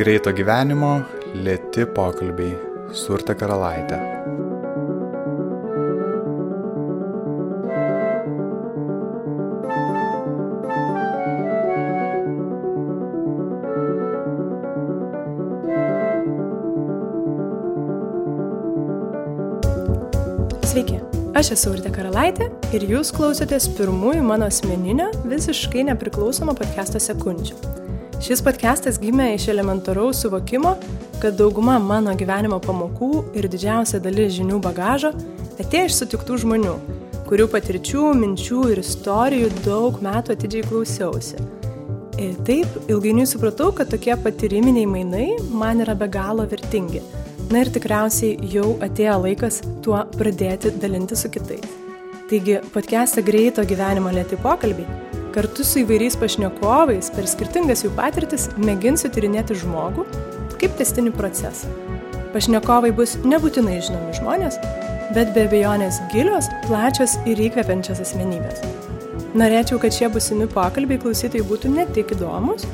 Greito gyvenimo lėti pokalbiai su Urte Karalaitė. Sveiki, aš esu Urte Karalaitė ir jūs klausotės pirmųjų mano asmeninio, visiškai nepriklausomo podcast'o sekundžių. Šis podcastas gimė iš elementaraus suvokimo, kad dauguma mano gyvenimo pamokų ir didžiausia dalis žinių bagažo atėjo iš sutiktų žmonių, kurių patirčių, minčių ir istorijų daug metų atidžiai klausiausi. Ir taip, ilgainiui supratau, kad tokie patyriminiai mainai man yra be galo vertingi Na ir tikriausiai jau atėjo laikas tuo pradėti dalinti su kitais. Taigi, podcast'e greito gyvenimo lėti pokalbiai. Kartu su įvairiais pašnekovais per skirtingas jų patirtis mėginsiu tyrinėti žmogų kaip testinį procesą. Pašnekovai bus nebūtinai žinomi žmonės, bet be abejonės gilios, plačios ir įkvepiančios asmenybės. Norėčiau, kad šie busimi pokalbiai klausytojai būtų ne tik įdomus,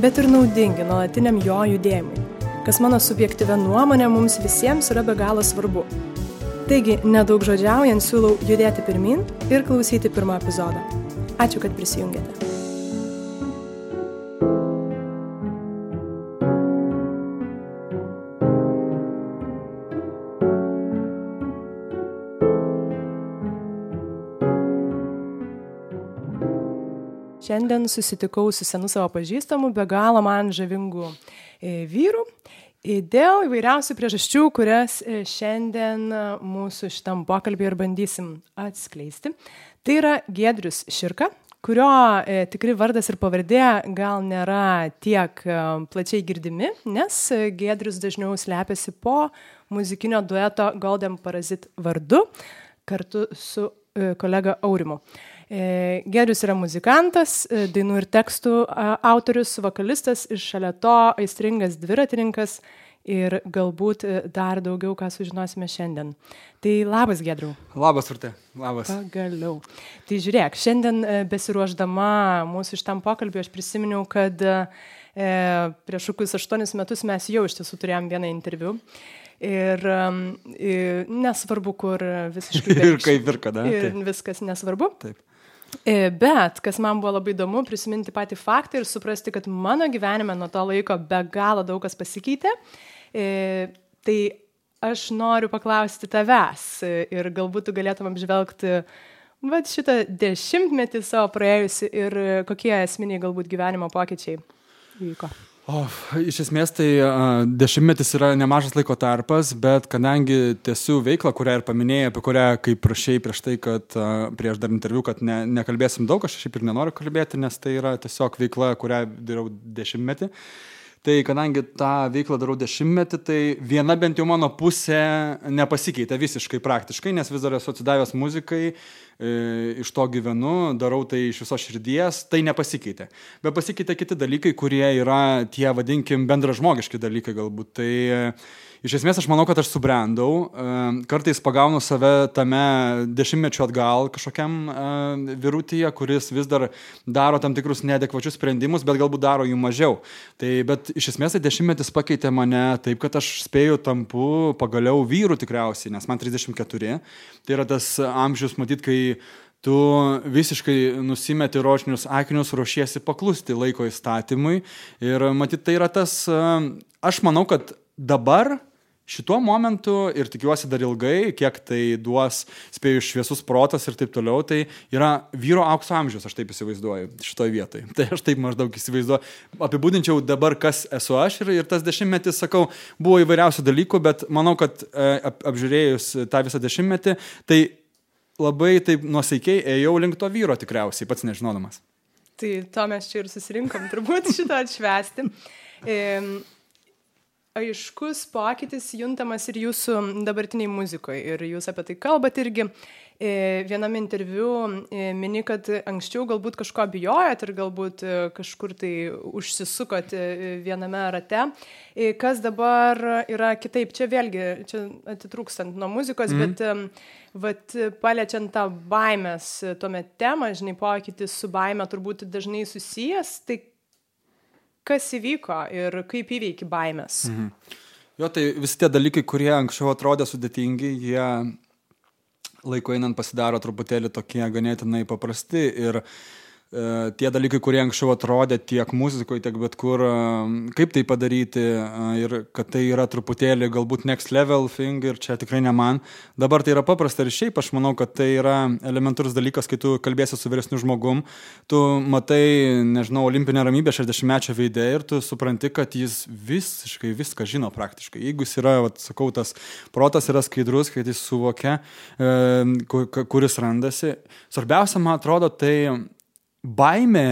bet ir naudingi nuolatiniam jo judėjimui kas mano subjektyvia nuomonė mums visiems yra be galo svarbu. Taigi, nedaug žodžiaujant, siūlau judėti pirmin ir klausyti pirmą epizodą. Ačiū, kad prisijungėte. Šiandien susitikau su senu savo pažįstamu, be galo man žavingu e, vyru dėl įvairiausių priežasčių, kurias e, šiandien e, mūsų šitam pokalbį ir bandysim atskleisti. Tai yra Gedrius Širka, kurio e, tikrai vardas ir pavardė gal nėra tiek e, plačiai girdimi, nes Gedrius dažniau slepiasi po muzikinio dueto Golden Parazit vardu kartu su e, kolega Aurimu. Gedrius yra muzikantas, dainų ir tekstų autorius, vokalistas ir šalia to aistringas dviratininkas ir galbūt e, dar daugiau ką sužinosime šiandien. Tai labas, Gedriu. Labas, Urte. Labas. Pagaliau. Tai žiūrėk, šiandien besiruošdama mūsų šitam pokalbį aš prisiminiau, kad e, prieš kokius aštuonis metus mes jau iš tiesų turėjom vieną interviu. Ir, ir nesvarbu, kur visiškai. ir kaip ir kada. Ir taip. viskas nesvarbu. Taip. E, bet, kas man buvo labai įdomu, prisiminti patį faktą ir suprasti, kad mano gyvenime nuo to laiko be galo daug kas pasikeitė. E, tai aš noriu paklausti tavęs ir galbūt tu galėtum apžvelgti vat, šitą dešimtmetį savo praėjusi ir kokie esminiai galbūt gyvenimo pokyčiai vyko. O, iš esmės tai uh, dešimtmetis yra nemažas laiko tarpas, bet kadangi tiesiu veiklą, kurią ir paminėjai, apie kurią, kaip prašai prieš tai, kad uh, prieš dar interviu, kad ne, nekalbėsim daug, aš šiaip ir nenoriu kalbėti, nes tai yra tiesiog veikla, kurią darau dešimtmetį. Tai kadangi tą veiklą darau dešimtmetį, tai viena bent jau mano pusė nepasikeitė visiškai praktiškai, nes vis dar esu atsidavęs muzikai, iš to gyvenu, darau tai iš viso širdies, tai nepasikeitė. Bet pasikeitė kiti dalykai, kurie yra tie, vadinkim, bendražmogiški dalykai galbūt. Tai iš esmės aš manau, kad aš subrendau, e, kartais pagaunu save tame dešimtmečiu atgal kažkokiam e, virutyje, kuris vis dar daro tam tikrus neadekvačius sprendimus, bet galbūt daro jų mažiau. Tai bet iš esmės tai dešimtmetis pakeitė mane taip, kad aš spėjau tampu pagaliau vyrų tikriausiai, nes man 34. Tai yra tas amžius, matyt, kai tu visiškai nusimeti rožinius akinius, ruošiesi paklusti laiko įstatymui. Ir matyt, tai yra tas, aš manau, kad dabar šituo momentu ir tikiuosi dar ilgai, kiek tai duos, spėjus šviesus protas ir taip toliau, tai yra vyro aukso amžius, aš taip įsivaizduoju šitoje vietoje. Tai aš taip maždaug įsivaizduoju. Apibūdinčiau dabar, kas esu aš ir, ir tas dešimtmetis, sakau, buvo įvairiausių dalykų, bet manau, kad e, ap, apžiūrėjus tą visą dešimtmetį, tai labai taip nuosaikiai ėjau link to vyro tikriausiai, pats nežinodamas. Tai to mes čia ir susirinkom turbūt šitą atšvesti. Aiškus pokytis juntamas ir jūsų dabartiniai muzikoje. Ir jūs apie tai kalbat irgi. E, viename interviu e, mini, kad anksčiau galbūt kažko bijojot ir galbūt e, kažkur tai užsisukot viename rate. Kas dabar yra kitaip? Čia vėlgi, čia atitrūkstant nuo muzikos, mm. bet vat, paliečiant tą baimės tuomet temą, žinai, pokytis su baime turbūt dažnai susijęs, tai kas įvyko ir kaip įveiki baimės. Mhm. Jo, tai visi tie dalykai, kurie anksčiau atrodė sudėtingi, jie laiko einant pasidaro truputėlį tokie ganėtinai paprasti ir uh, tie dalykai, kurie anksčiau atrodė tiek muzikoje, tiek bet kur, e, kaip tai padaryti e, ir kad tai yra truputėlį galbūt next level thing ir čia tikrai ne man. Dabar tai yra paprasta ir šiaip aš manau, kad tai yra elementarus dalykas, kai tu kalbėsi su vyresniu žmogum, tu matai, nežinau, olimpinę ramybę 60-mečio veidė ir tu supranti, kad jis visiškai viską žino praktiškai. Jeigu jis yra, vat, sakau, tas protas yra skaidrus, kai jis suvokia, e, kuris randasi. Svarbiausia, man atrodo, tai baimė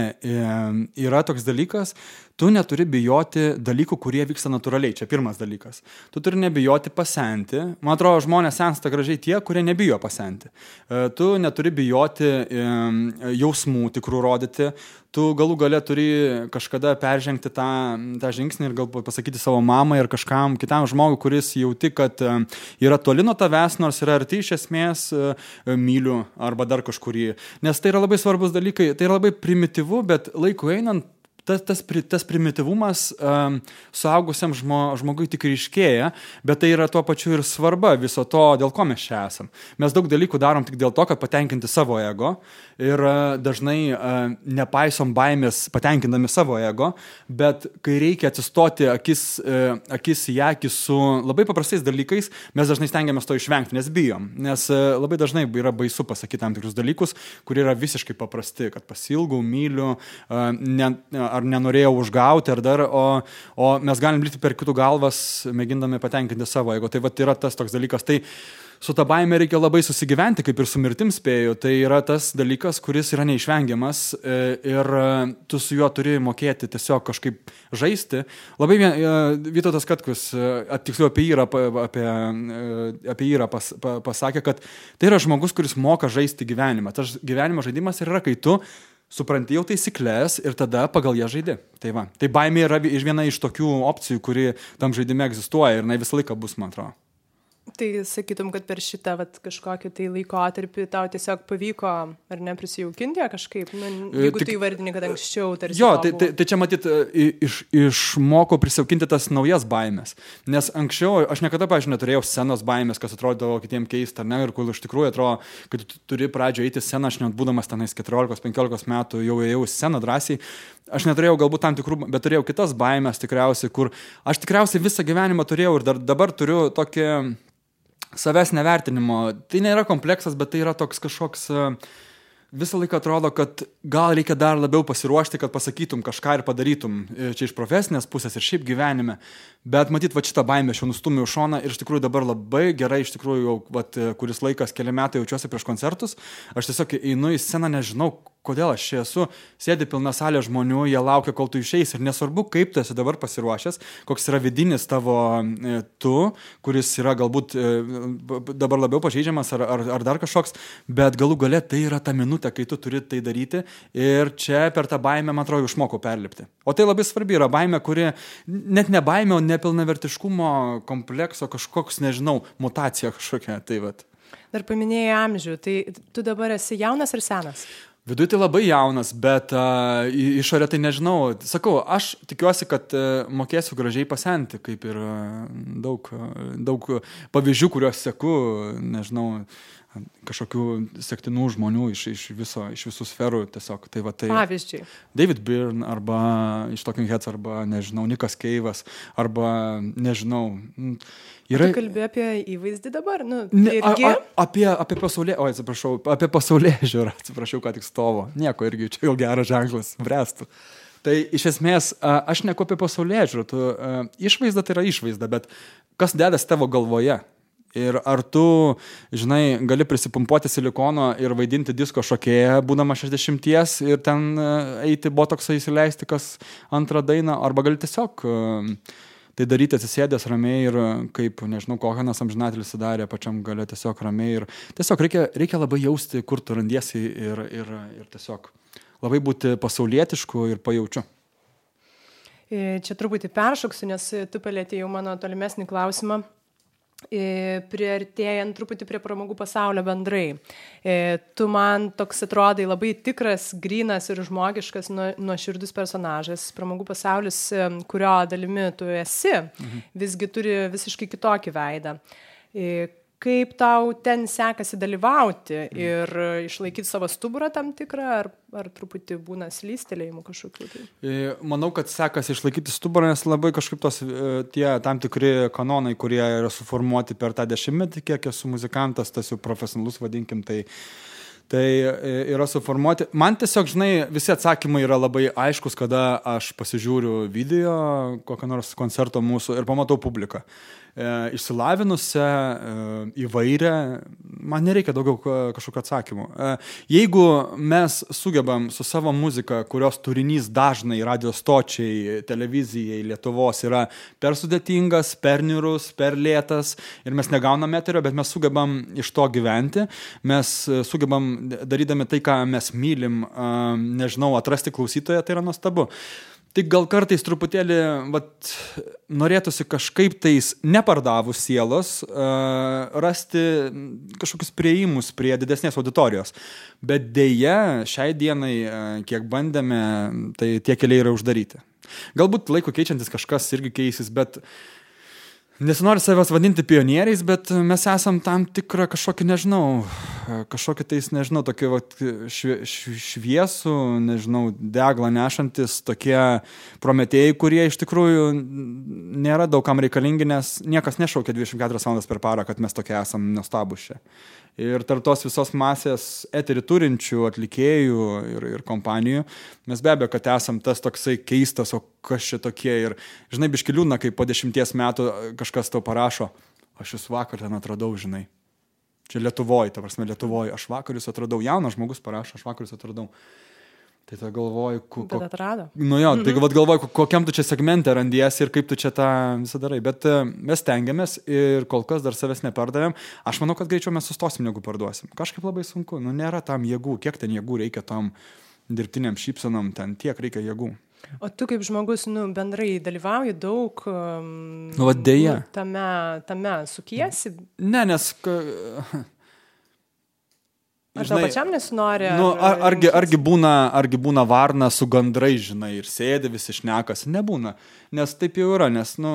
yra toks dalykas, tu neturi bijoti dalykų, kurie vyksta natūraliai. Čia pirmas dalykas. Tu turi nebijoti pasenti. Man atrodo, žmonės sensta gražiai tie, kurie nebijo pasenti. E, tu neturi bijoti jausmų tikrų rodyti. Tu galų gale turi kažkada peržengti tą, tą žingsnį ir galbūt pasakyti savo mamai ir kažkam kitam žmogui, kuris jauti, kad yra toli nuo tavęs, nors yra arti iš esmės e, myliu arba dar kažkurį. Nes tai yra labai svarbus dalykai, tai yra labai primityvu, bet laiku einant tas, tas, tas primityvumas um, suaugusiam žmo, žmogui tik ryškėja, bet tai yra tuo pačiu ir svarba viso to, dėl ko mes čia esam. Mes daug dalykų darom tik dėl to, kad patenkinti savo ego ir uh, dažnai uh, nepaisom baimės patenkindami savo ego, bet kai reikia atsistoti akis, uh, akis į akį su labai paprastais dalykais, mes dažnai stengiamės to išvengti, nes bijom. Nes uh, labai dažnai yra baisu pasakyti tam tikrus dalykus, kurie yra visiškai paprasti, kad pasilgau, myliu, uh, ne, uh, ar nenorėjau užgauti, ar dar, o, o mes galim lyti per kitų galvas, mėgindami patenkinti savo ego. Tai va yra tas toks dalykas. Tai su ta baime reikia labai susigyventi, kaip ir su mirtim spėju. Tai yra tas dalykas, kuris yra neišvengiamas e, ir e, tu su juo turi mokėti tiesiog kažkaip žaisti. Labai e, Vytautas Katkus, tiksliau apie jį, apie, apie jį pas, pasakė, kad tai yra žmogus, kuris moka žaisti gyvenimą. Tas gyvenimo žaidimas yra, kai tu supranti jau taisyklės ir tada pagal ją žaidi. Tai, va. tai baimė yra viena iš tokių opcijų, kuri tam žaidime egzistuoja ir jinai visą laiką bus, man atrodo. Tai sakytum, kad per šitą vat, kažkokį tai laikotarpį tau tiesiog pavyko ar ne prisijaukinti kažkaip, nu, e, jeigu Tik, tu įvardini, kad anksčiau tarsi. Jo, tai, tai, tai čia matyt, e, iš, išmoko prisijaukinti tas naujas baimės. Nes anksčiau aš niekada, pažiūrėjau, neturėjau scenos baimės, kas atrodavo kitiems keista, ne, ir kur iš tikrųjų atrodo, kad tu turi pradžioje eiti sceną, aš net būdamas tenais 14-15 metų jau ėjau į sceną drąsiai. Aš neturėjau galbūt tam tikrų, bet turėjau kitas baimės tikriausiai, kur aš tikriausiai visą gyvenimą turėjau ir dar, dabar turiu tokį savęs nevertinimo. Tai nėra kompleksas, bet tai yra toks kažkoks... E, visą laiką atrodo, kad gal reikia dar labiau pasiruošti, kad pasakytum kažką ir padarytum e, čia iš profesinės pusės ir šiaip gyvenime. Bet matyt, va šitą baimę aš jau nustumiau šoną ir iš tikrųjų dabar labai gerai, iš tikrųjų jau vat, e, kuris laikas, keli metai jaučiuosi prieš koncertus. Aš tiesiog einu į sceną, nežinau, kodėl aš čia esu, sėdi pilna salė žmonių, jie laukia, kol tu išeis ir nesvarbu, kaip tu esi dabar pasiruošęs, koks yra vidinis tavo e, tu, kuris yra galbūt e, dabar labiau pažeidžiamas ar, ar, ar dar kažkoks, bet galų gale tai yra ta minutė, kai tu turi tai daryti ir čia per tą baimę, man atrodo, išmokau perlipti. O tai labai svarbi yra baimė, kuri net ne baimė, o nepilnavertiškumo komplekso kažkoks, nežinau, mutacija kažkokia. Tai vat. Dar paminėjai amžių, tai tu dabar esi jaunas ar senas? Viduje tai labai jaunas, bet uh, išorė tai nežinau. Sakau, aš tikiuosi, kad uh, mokėsiu gražiai pasenti, kaip ir uh, daug, uh, daug pavyzdžių, kuriuos seku, nežinau, kažkokių sektinų žmonių iš, iš, viso, iš visų sferų. Tiesiog, tai va, tai Pavyzdžiui. David Byrne arba iš Talking Heads arba, nežinau, Nikas Keivas arba, nežinau. Yra... Tu kalbė apie įvaizdį dabar? Nu, ne, irgi... a, a, apie, apie pasaulė, o atsiprašau, apie pasaulė žiūrą, atsiprašau, ką tik stovo. Nieko, irgi čia jau geras ženklas, brestų. Tai iš esmės, aš neku apie pasaulė žiūrą, išvaizda tai yra išvaizda, bet kas dedasi tavo galvoje? Ir ar tu, žinai, gali prisipumpuoti silikono ir vaidinti disko šokėją, būdama 60 ir ten eiti botoksą įsileisti kas antrą dainą, arba gali tiesiog uh, tai daryti atsisėdęs ramiai ir kaip, nežinau, Kohanas amžinatelis sudarė pačiam gale tiesiog ramiai ir tiesiog reikia, reikia labai jausti, kur tu randiesi ir, ir, ir tiesiog labai būti pasaulietišku ir pajaučiu. E, čia truputį peršoksiu, nes tu palėtėjai jau mano tolimesnį klausimą priartėjant truputį prie pramogų pasaulio bendrai. Tu man toks atrodai labai tikras, grinas ir žmogiškas, nuoširdus personažas. Pramogų pasaulis, kurio dalimi tu esi, mhm. visgi turi visiškai kitokį veidą kaip tau ten sekasi dalyvauti ir išlaikyti savo stuburą tam tikrą, ar, ar truputį būna slystelėjimų kažkokių? Tai? E, manau, kad sekasi išlaikyti stuburą, nes labai kažkaip tos e, tie tam tikri kanonai, kurie yra suformuoti per tą dešimtmetį, kiek esu muzikantas, tas jau profesionalus, vadinkim, tai Tai e, yra suformuoti. Man tiesiog, žinai, visi atsakymai yra labai aiškus, kada aš pasižiūriu video kokio nors koncerto mūsų ir pamatau publiką. E, išsilavinusią, e, įvairią, man nereikia daugiau kažkokio atsakymų. E, jeigu mes sugebam su savo muzika, kurios turinys dažnai radio stočiai, televizijai Lietuvos yra per sudėtingas, per niurus, per lėtas ir mes negaunam eterio, bet mes sugebam iš to gyventi, mes sugebam darydami tai, ką mes mylim, nežinau, atrasti klausytoją, tai yra nuostabu. Tik gal kartais truputėlį vat, norėtųsi kažkaip tais nepardavus sielos uh, rasti kažkokius prieimus prie didesnės auditorijos. Bet dėja, šiai dienai, uh, kiek bandėme, tai tie keliai yra uždaryti. Galbūt laiko keičiantis kažkas irgi keisis, bet uh, Nesinori savęs vadinti pionieriais, bet mes esam tam tikrą kažkokį, nežinau, kažkokį tais, nežinau, tokį vat, švie, šviesų, nežinau, deglą nešantis tokie prometėjai, kurie iš tikrųjų nėra daugam reikalingi, nes niekas nešaukia 24 valandas per parą, kad mes tokie esam nuostabus čia. Ir tarp tos visos masės eterį turinčių atlikėjų ir, ir kompanijų, mes be abejo, kad esam tas toksai keistas, o kas čia tokie. Ir žinai, biškiliūna, kai po dešimties metų kažkas tau parašo, aš jūs vakar ten atradau, žinai. Čia Lietuvoje, ta prasme Lietuvoje, aš vakar jūs atradau, jaunas žmogus parašo, aš vakar jūs atradau. Tai tada galvoju, ku, ko... Bet atrado. Nu jo, tai vad galvoju, kokiam tu čia segmente randiesi ir kaip tu čia tą visą darai. Bet e, mes tengiamės ir kol kas dar savęs nepardavėm. Aš manau, kad greičiau mes sustosim, negu parduosim. Kažkaip labai sunku. Nu nėra tam jėgų. Kiek ten jėgų reikia tom dirbtiniam šypsenom, ten tiek reikia jėgų. O tu kaip žmogus, nu, bendrai dalyvauji daug um, nu, dėja. Nu, tame, tame sukiesi? Ne, nes... Ka... Ar žinai, pačiam nesinori? Nu, ar, argi, argi, būna, argi būna varna su gandrai, žinai, ir sėdi visi šnekasi? Nebūna. Nes taip jau yra, nes, nu,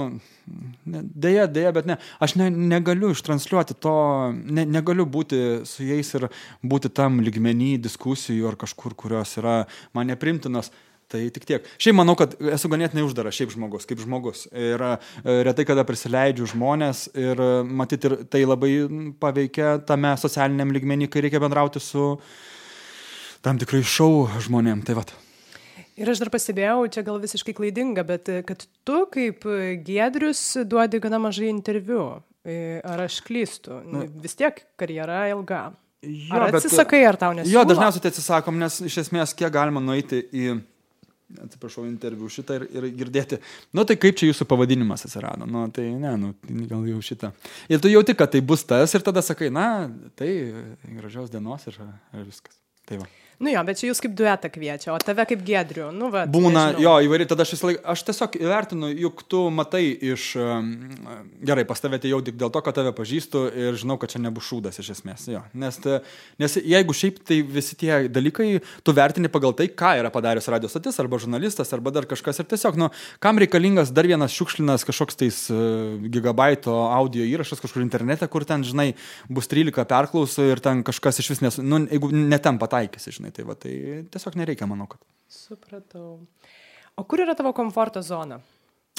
dėja, dėja, bet ne. Aš ne, negaliu ištranšiuoti to, ne, negaliu būti su jais ir būti tam ligmenį diskusijų ar kažkur, kurios yra man neprimtinos. Tai tik tiek. Šiaip manau, kad esu ganėtinai uždaras šiaip žmogus, kaip žmogus. Ir e, retai kada prisileidžiu žmonės ir e, matyti ir tai labai paveikia tame socialiniam lygmenį, kai reikia bendrauti su tam tikrai šau žmonėm. Tai vat. Ir aš dar pastebėjau, čia gal visiškai klaidinga, bet e, kad tu kaip Gedrius duodi gana mažai interviu. Ar aš klystu? Nu, vis tiek karjera ilga. Jo, ar atsisakai, bet, ar tau nesiūlo? Jo, dažniausiai tai atsisakom, nes iš esmės kiek galima nueiti į atsiprašau, interviu šitą ir, ir girdėti, nu tai kaip čia jūsų pavadinimas atsirado, nu tai ne, nu gal jau šitą. Ir tu jauti, kad tai bus tas ir tada sakai, na, tai gražios dienos ir, ir viskas. Tai va. Nu jo, bet čia jūs kaip duetą kviečia, o tave kaip gedriu. Nu, va, Būna, nežinau. jo, įvairiai, tada aš, laik, aš tiesiog įvertinu, juk tu matai iš, gerai, pas tave atėjau tik dėl to, kad tave pažįstu ir žinau, kad čia nebus šūdas iš esmės. Jo. Nes, nes jeigu šiaip tai visi tie dalykai, tu vertini pagal tai, ką yra padaręs radio stotis arba žurnalistas arba dar kažkas ir tiesiog, nu, kam reikalingas dar vienas šiukšlinas kažkoks tais uh, gigabaito audio įrašas kažkur internete, kur ten, žinai, bus 13 perklausų ir ten kažkas iš vis, nes, nu, jeigu netem pataikysi, žinai. Tai, va, tai tiesiog nereikia, manau, kad. Supratau. O kur yra tavo komforto zona?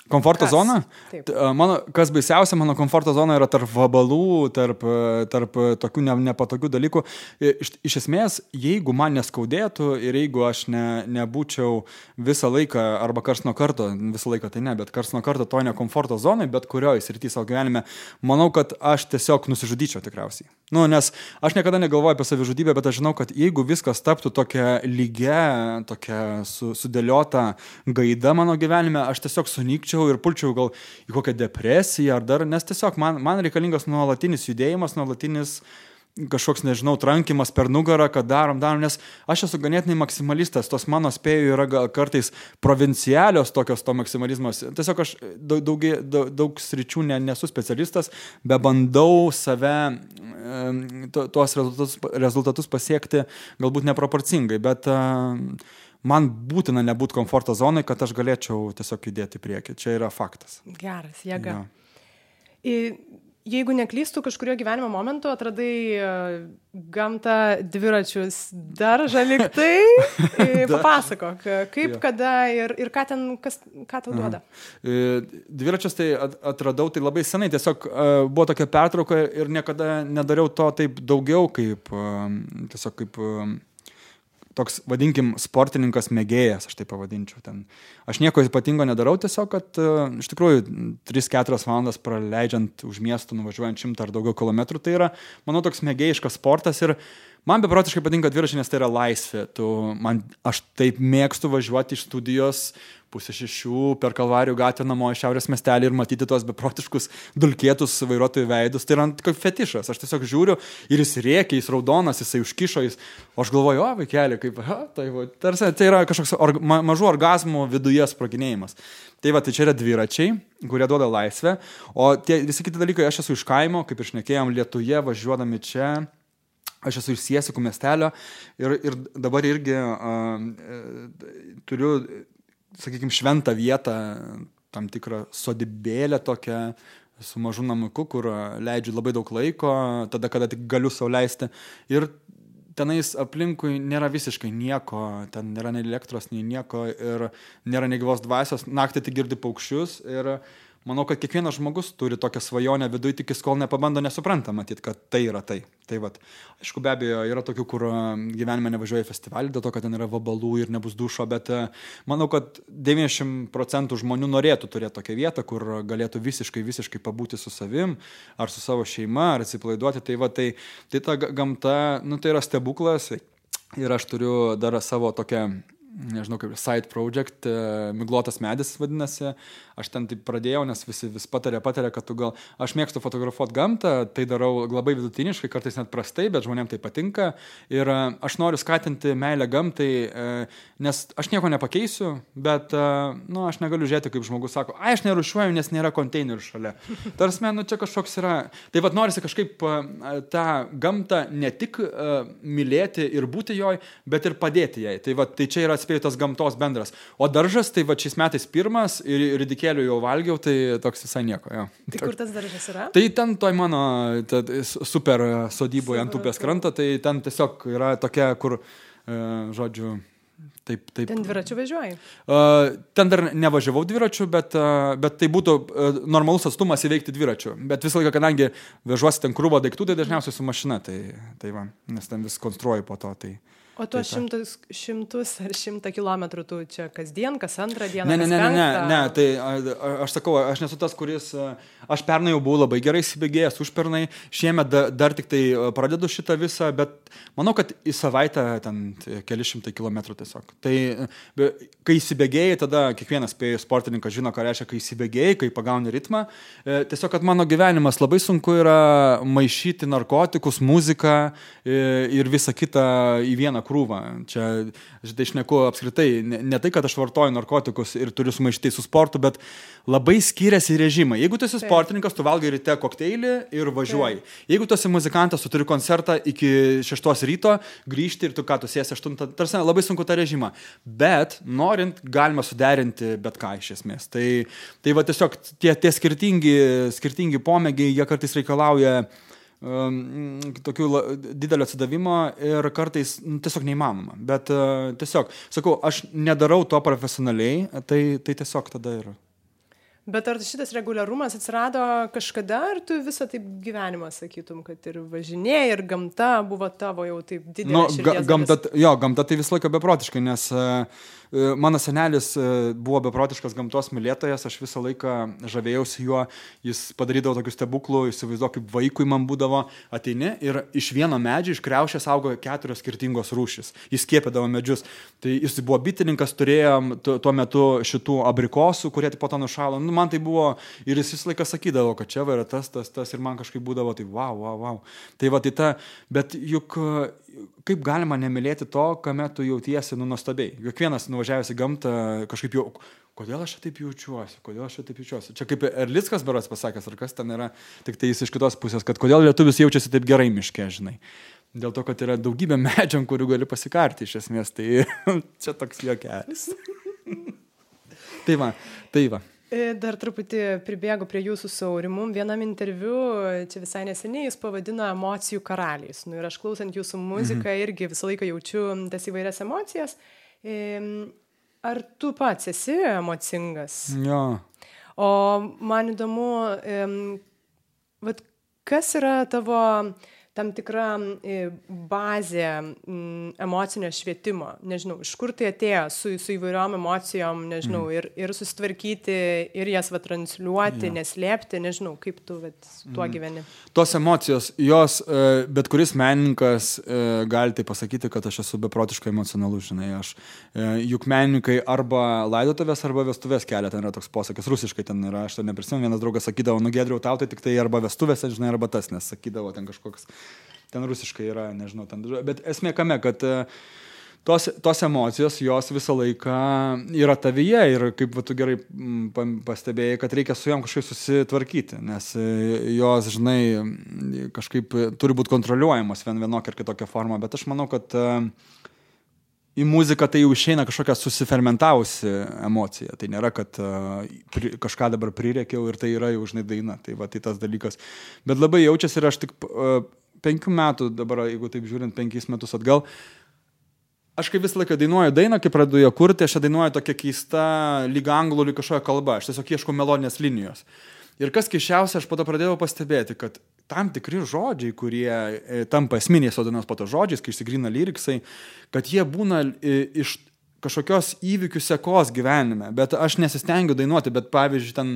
Komforto kas? zona? Taip. Mano, kas baisiausia, mano komforto zona yra tarp vabalų, tarp, tarp tokių ne, nepatogių dalykų. Iš, iš esmės, jeigu man neskaudėtų ir jeigu aš ne, nebūčiau visą laiką, arba kars nuo karto, visą laiką tai ne, bet kars nuo karto to nekomforto zonai, bet kurioje srityje savo gyvenime, manau, kad aš tiesiog nusižudyčiau tikriausiai. Nu, nes aš niekada negalvoju apie savižudybę, bet aš žinau, kad jeigu viskas taptų tokia lygia, tokia su, sudėliota gaida mano gyvenime, aš tiesiog sunykčiau ir pulčiau gal į kokią depresiją ar dar, nes tiesiog man, man reikalingas nuolatinis judėjimas, nuolatinis kažkoks, nežinau, trankimas per nugarą, kad darom, darom, nes aš esu ganėtinai maksimalistas, tos mano spėjų yra kartais provincialios tokios to maksimalizmas. Tiesiog aš daug, daug, daug, daug sričių ne, nesu specialistas, be bandau save, tuos rezultatus, rezultatus pasiekti galbūt neproporcingai, bet man būtina nebūti komforto zonai, kad aš galėčiau tiesiog judėti į priekį. Čia yra faktas. Geras, jėga. Ja. Jeigu neklystų, kažkurio gyvenimo momentu atradai e, gamtą dviračius daržą liktai, papasakok, kaip, ja. kada ir, ir ką ten, kas, ką tau duoda. Aha. Dviračius tai atradau tai labai senai, tiesiog e, buvo tokia pertrauka ir niekada nedariau to taip daugiau kaip e, tiesiog kaip toks, vadinkim, sportininkas mėgėjas, aš tai pavadinčiau. Ten. Aš nieko ypatingo nedarau, tiesiog, kad uh, iš tikrųjų 3-4 valandas praleidžiant už miestų, nuvažiuojant šimtą ar daugiau kilometrų, tai yra, manau, toks mėgėjiškas sportas ir man beprotiškai patinka dviračiai, nes tai yra laisvė. Tu, man, aš taip mėgstu važiuoti iš studijos pusę šešių per Kalvarijų gatvę namo iš Šiaurės miestelį ir matyti tos beprotiškus dulkėtus vairuotojų veidus. Tai yra kaip fetišas. Aš tiesiog žiūriu ir jis rėkia, jis raudonas, jisai užkišo, jis... o aš galvoju, o vaikeli, kaip, ha, tai, va, tarsi, tai yra kažkoks org, ma, mažų orgasmų viduje sproginėjimas. Tai va, tai čia yra dviračiai, kurie duoda laisvę, o tie visi kiti dalykai, aš esu iš kaimo, kaip išnekėjom, Lietuje, važiuodami čia, Aš esu iš Siesikų miestelio ir, ir dabar irgi uh, turiu sakykime, šventą vietą, tam tikrą sodybėlę tokią su mažu namuku, kur leidžiu labai daug laiko, tada, kada tik galiu sauliaisti. Ir tenais aplinkui nėra visiškai nieko, ten nėra nei elektros, nei nieko ir nėra nei gyvos dvasios, naktį tik girdi paukščius ir uh, manau, kad kiekvienas žmogus turi tokią svajonę viduje, tik kol nepabando, nesupranta matyti, kad tai yra tai. Tai vat, aišku, be abejo, yra tokių, kur um, gyvenime nevažiuoja į festivalį dėl to, kad ten yra vabalų ir nebus dušo, bet uh, manau, kad 90 procentų žmonių norėtų turėti tokią vietą, kur galėtų visiškai, visiškai pabūti su savim, ar su savo šeima, ar atsipalaiduoti. Tai, va, tai, tai ta gamta, nu, tai yra stebuklas. Ir aš turiu dar savo tokią nežinau kaip side project, e, miglotas medis vadinasi, aš ten taip pradėjau, nes visi vis patarė, patarė, kad tu gal, aš mėgstu fotografuoti gamtą, tai darau labai vidutiniškai, kartais net prastai, bet žmonėms tai patinka ir e, aš noriu skatinti meilę gamtai, e, nes aš nieko nepakeisiu, bet, nu, aš negaliu žiūrėti, kaip žmogus sako, ai, aš nerušiuoju, nes nėra konteinerių šalia. Tarsi, nu, čia kažkoks yra, tai vad norisi kažkaip tą gamtą ne tik mylėti ir būti joj, bet ir padėti jai. Tai, vad, tai čia yra atspėjai tas gamtos bendras. O daržas, tai va šiais metais pirmas ir ridikėlių jau valgiau, tai toks visai nieko. Jo. Tai kur tas daržas yra? Tai ten toj mano ta, super sodyboje ant upės kranto, tai ten tiesiog yra tokia, kur, e, žodžiu, Taip, taip. Ten dviračiu važiuoji? Uh, ten dar nevažiavau dviračiu, bet, uh, bet tai būtų uh, normalus atstumas įveikti dviračiu. Bet visą laiką, kadangi vežuosi ten krūvą daiktų, tai dažniausiai su mašina, tai, tai va, nes ten vis konstruoju po to. Tai, O tuos tai šimtus, šimtus ar šimtą kilometrų tu čia kasdien, kas antrą dieną? Ne, ne, ne, ne, ne, ne, tai a, aš sakau, aš nesu tas, kuris, aš pernai jau buvau labai gerai įsibėgėjęs, užpernai, šiemet da, dar tik tai pradedu šitą visą, bet manau, kad į savaitę ten keli šimtai kilometrų tiesiog. Tai be, kai įsibėgėjai, tada kiekvienas sportininkas žino, ką reiškia, kai įsibėgėjai, kai pagauni ritmą. E, tiesiog, kad mano gyvenimas labai sunku yra maišyti narkotikus, muziką e, ir visą kitą į vieną krūvą. Čia, aš tai išneku apskritai, ne, ne tai, kad aš vartoju narkotikus ir turiu sumaišyti su sportu, bet labai skiriasi režimai. Jeigu tu esi Taip. sportininkas, tu valgai ryte kokteilį ir važiuoji. Taip. Jeigu tu esi muzikantas, tu turi koncertą iki 6 ryto, grįžti ir tu ką, tu sėsi 8, tarsi labai sunku tą režimą. Bet norint, galima suderinti bet ką iš esmės. Tai, tai va tiesiog tie, tie skirtingi, skirtingi pomėgiai, jie kartais reikalauja uh, tokių didelio atsidavimo ir kartais nu, tiesiog neįmanoma. Bet uh, tiesiog, sakau, aš nedarau to profesionaliai, tai, tai tiesiog tada yra. Bet ar šitas reguliarumas atsirado kažkada, ar tu visą taip gyvenimą sakytum, kad ir važinėjai, ir gamta buvo tavo jau taip didelė? Nu, ga, gamta, jo, gamta tai visą laiką beprotiškai, nes uh, mano senelis e, buvo beprotiškas gamtos mylėtojas, aš visą laiką žavėjausi juo, jis padarydavo tokius stebuklų, įsivaizduoju, kaip vaikui man būdavo ateini ir iš vieno medžio, iš kreušės augo keturios skirtingos rūšis. Jis kėpėdavo medžius. Tai jis buvo bitininkas, turėjom tuo metu šitų abrikosų, kurie po to nušalo. Nu, nu, man tai buvo, ir jis visą laiką sakydavo, kad čia va yra tas, tas, tas, ir man kažkaip būdavo, tai wow, wow, wow. Tai va, tai ta, bet juk kaip galima nemylėti to, kame tu jautiesi, nu, nuostabiai. Kiekvienas nuvažiavęs į gamtą kažkaip jau, kodėl aš taip jaučiuosi, kodėl aš taip jaučiuosi. Čia kaip Erlickas beras pasakęs, ar kas ten yra, tik tai jis iš kitos pusės, kad kodėl lietuvis jaučiasi taip gerai miške, žinai. Dėl to, kad yra daugybė medžiam, kurių gali pasikarti iš esmės, tai čia toks juokelis. tai va, tai va. E, dar truputį pribėgu prie jūsų saurimų. Vienam interviu, čia visai neseniai, jūs pavadino emocijų karaliais. Nu, ir aš klausant jūsų muziką mhm. irgi visą laiką jaučiu tas įvairias emocijas. Ar tu pats esi emocingas? Jo. O man įdomu, vat, kas yra tavo tam tikra e, bazė emocinio švietimo. Nežinau, iš kur tai atėjo su, su įvairiom emocijom, nežinau, mm. ir, ir susitvarkyti, ir jas va transliuoti, ja. neslėpti, nežinau, kaip tu vat, tuo mm. gyveni. Tos emocijos, jos, e, bet kuris menininkas e, gali tai pasakyti, kad aš esu beprotiškai emocionalus, žinai, aš juk menininkai arba laidotuvės, arba vestuvės kelia, ten yra toks posakis, rusiškai ten yra, aš to neprisimenu, vienas draugas sakydavo, nu gedriau tau, tai tik tai arba vestuvėse, žinai, arba tas, nes sakydavo ten kažkoks ten rusiškai yra, nežinau, ten, bet esmė kame, kad e, tos, tos emocijos, jos visą laiką yra tavyje ir kaip va, tu gerai pastebėjai, kad reikia su jom kažkaip susitvarkyti, nes e, jos, žinai, kažkaip turi būti kontroliuojamos vien vienokia ar kitokia forma, bet aš manau, kad e, į muziką tai jau išeina kažkokia susifermentavusi emocija. Tai nėra, kad uh, pri, kažką dabar prireikiau ir tai yra jau, žinai, daina. Tai va, tai tas dalykas. Bet labai jaučiasi ir aš tik uh, penkių metų, dabar jeigu taip žiūrint, penkis metus atgal, aš kaip visą laiką dainuoju dainą, kai pradedu ją kurti, aš dainuoju tokia keista, lyg anglų, lyg kažkokia kalba, aš tiesiog ieškau melodinės linijos. Ir kas keiščiausia, aš po to pradėjau pastebėti, kad tam tikri žodžiai, kurie e, tampa esminiais sodinos po to žodžiais, kai išsigrina lyriksai, kad jie būna e, iš kažkokios įvykių sekos gyvenime. Bet aš nesistengiu dainuoti, bet pavyzdžiui, ten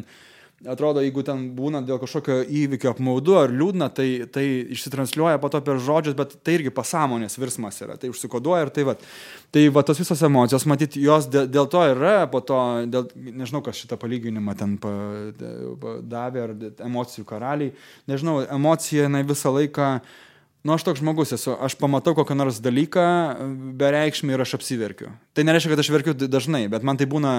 atrodo, jeigu ten būna dėl kažkokio įvykio apmaudu ar liūdna, tai, tai išsitransliuoja po to per žodžius, bet tai irgi pasąmonės virsmas yra, tai užsikoduoja ir tai va. Tai va tos visos emocijos, matyt, jos dėl, dėl to yra, po to, dėl, nežinau, kas šitą palyginimą ten pa, davė, ar emocijų karaliai, nežinau, emocija, jinai visą laiką Nu, aš toks žmogus esu, aš pamatau kokią nors dalyką bereikšmį ir aš apsiverkiu. Tai nereiškia, kad aš verkiu dažnai, bet man tai būna,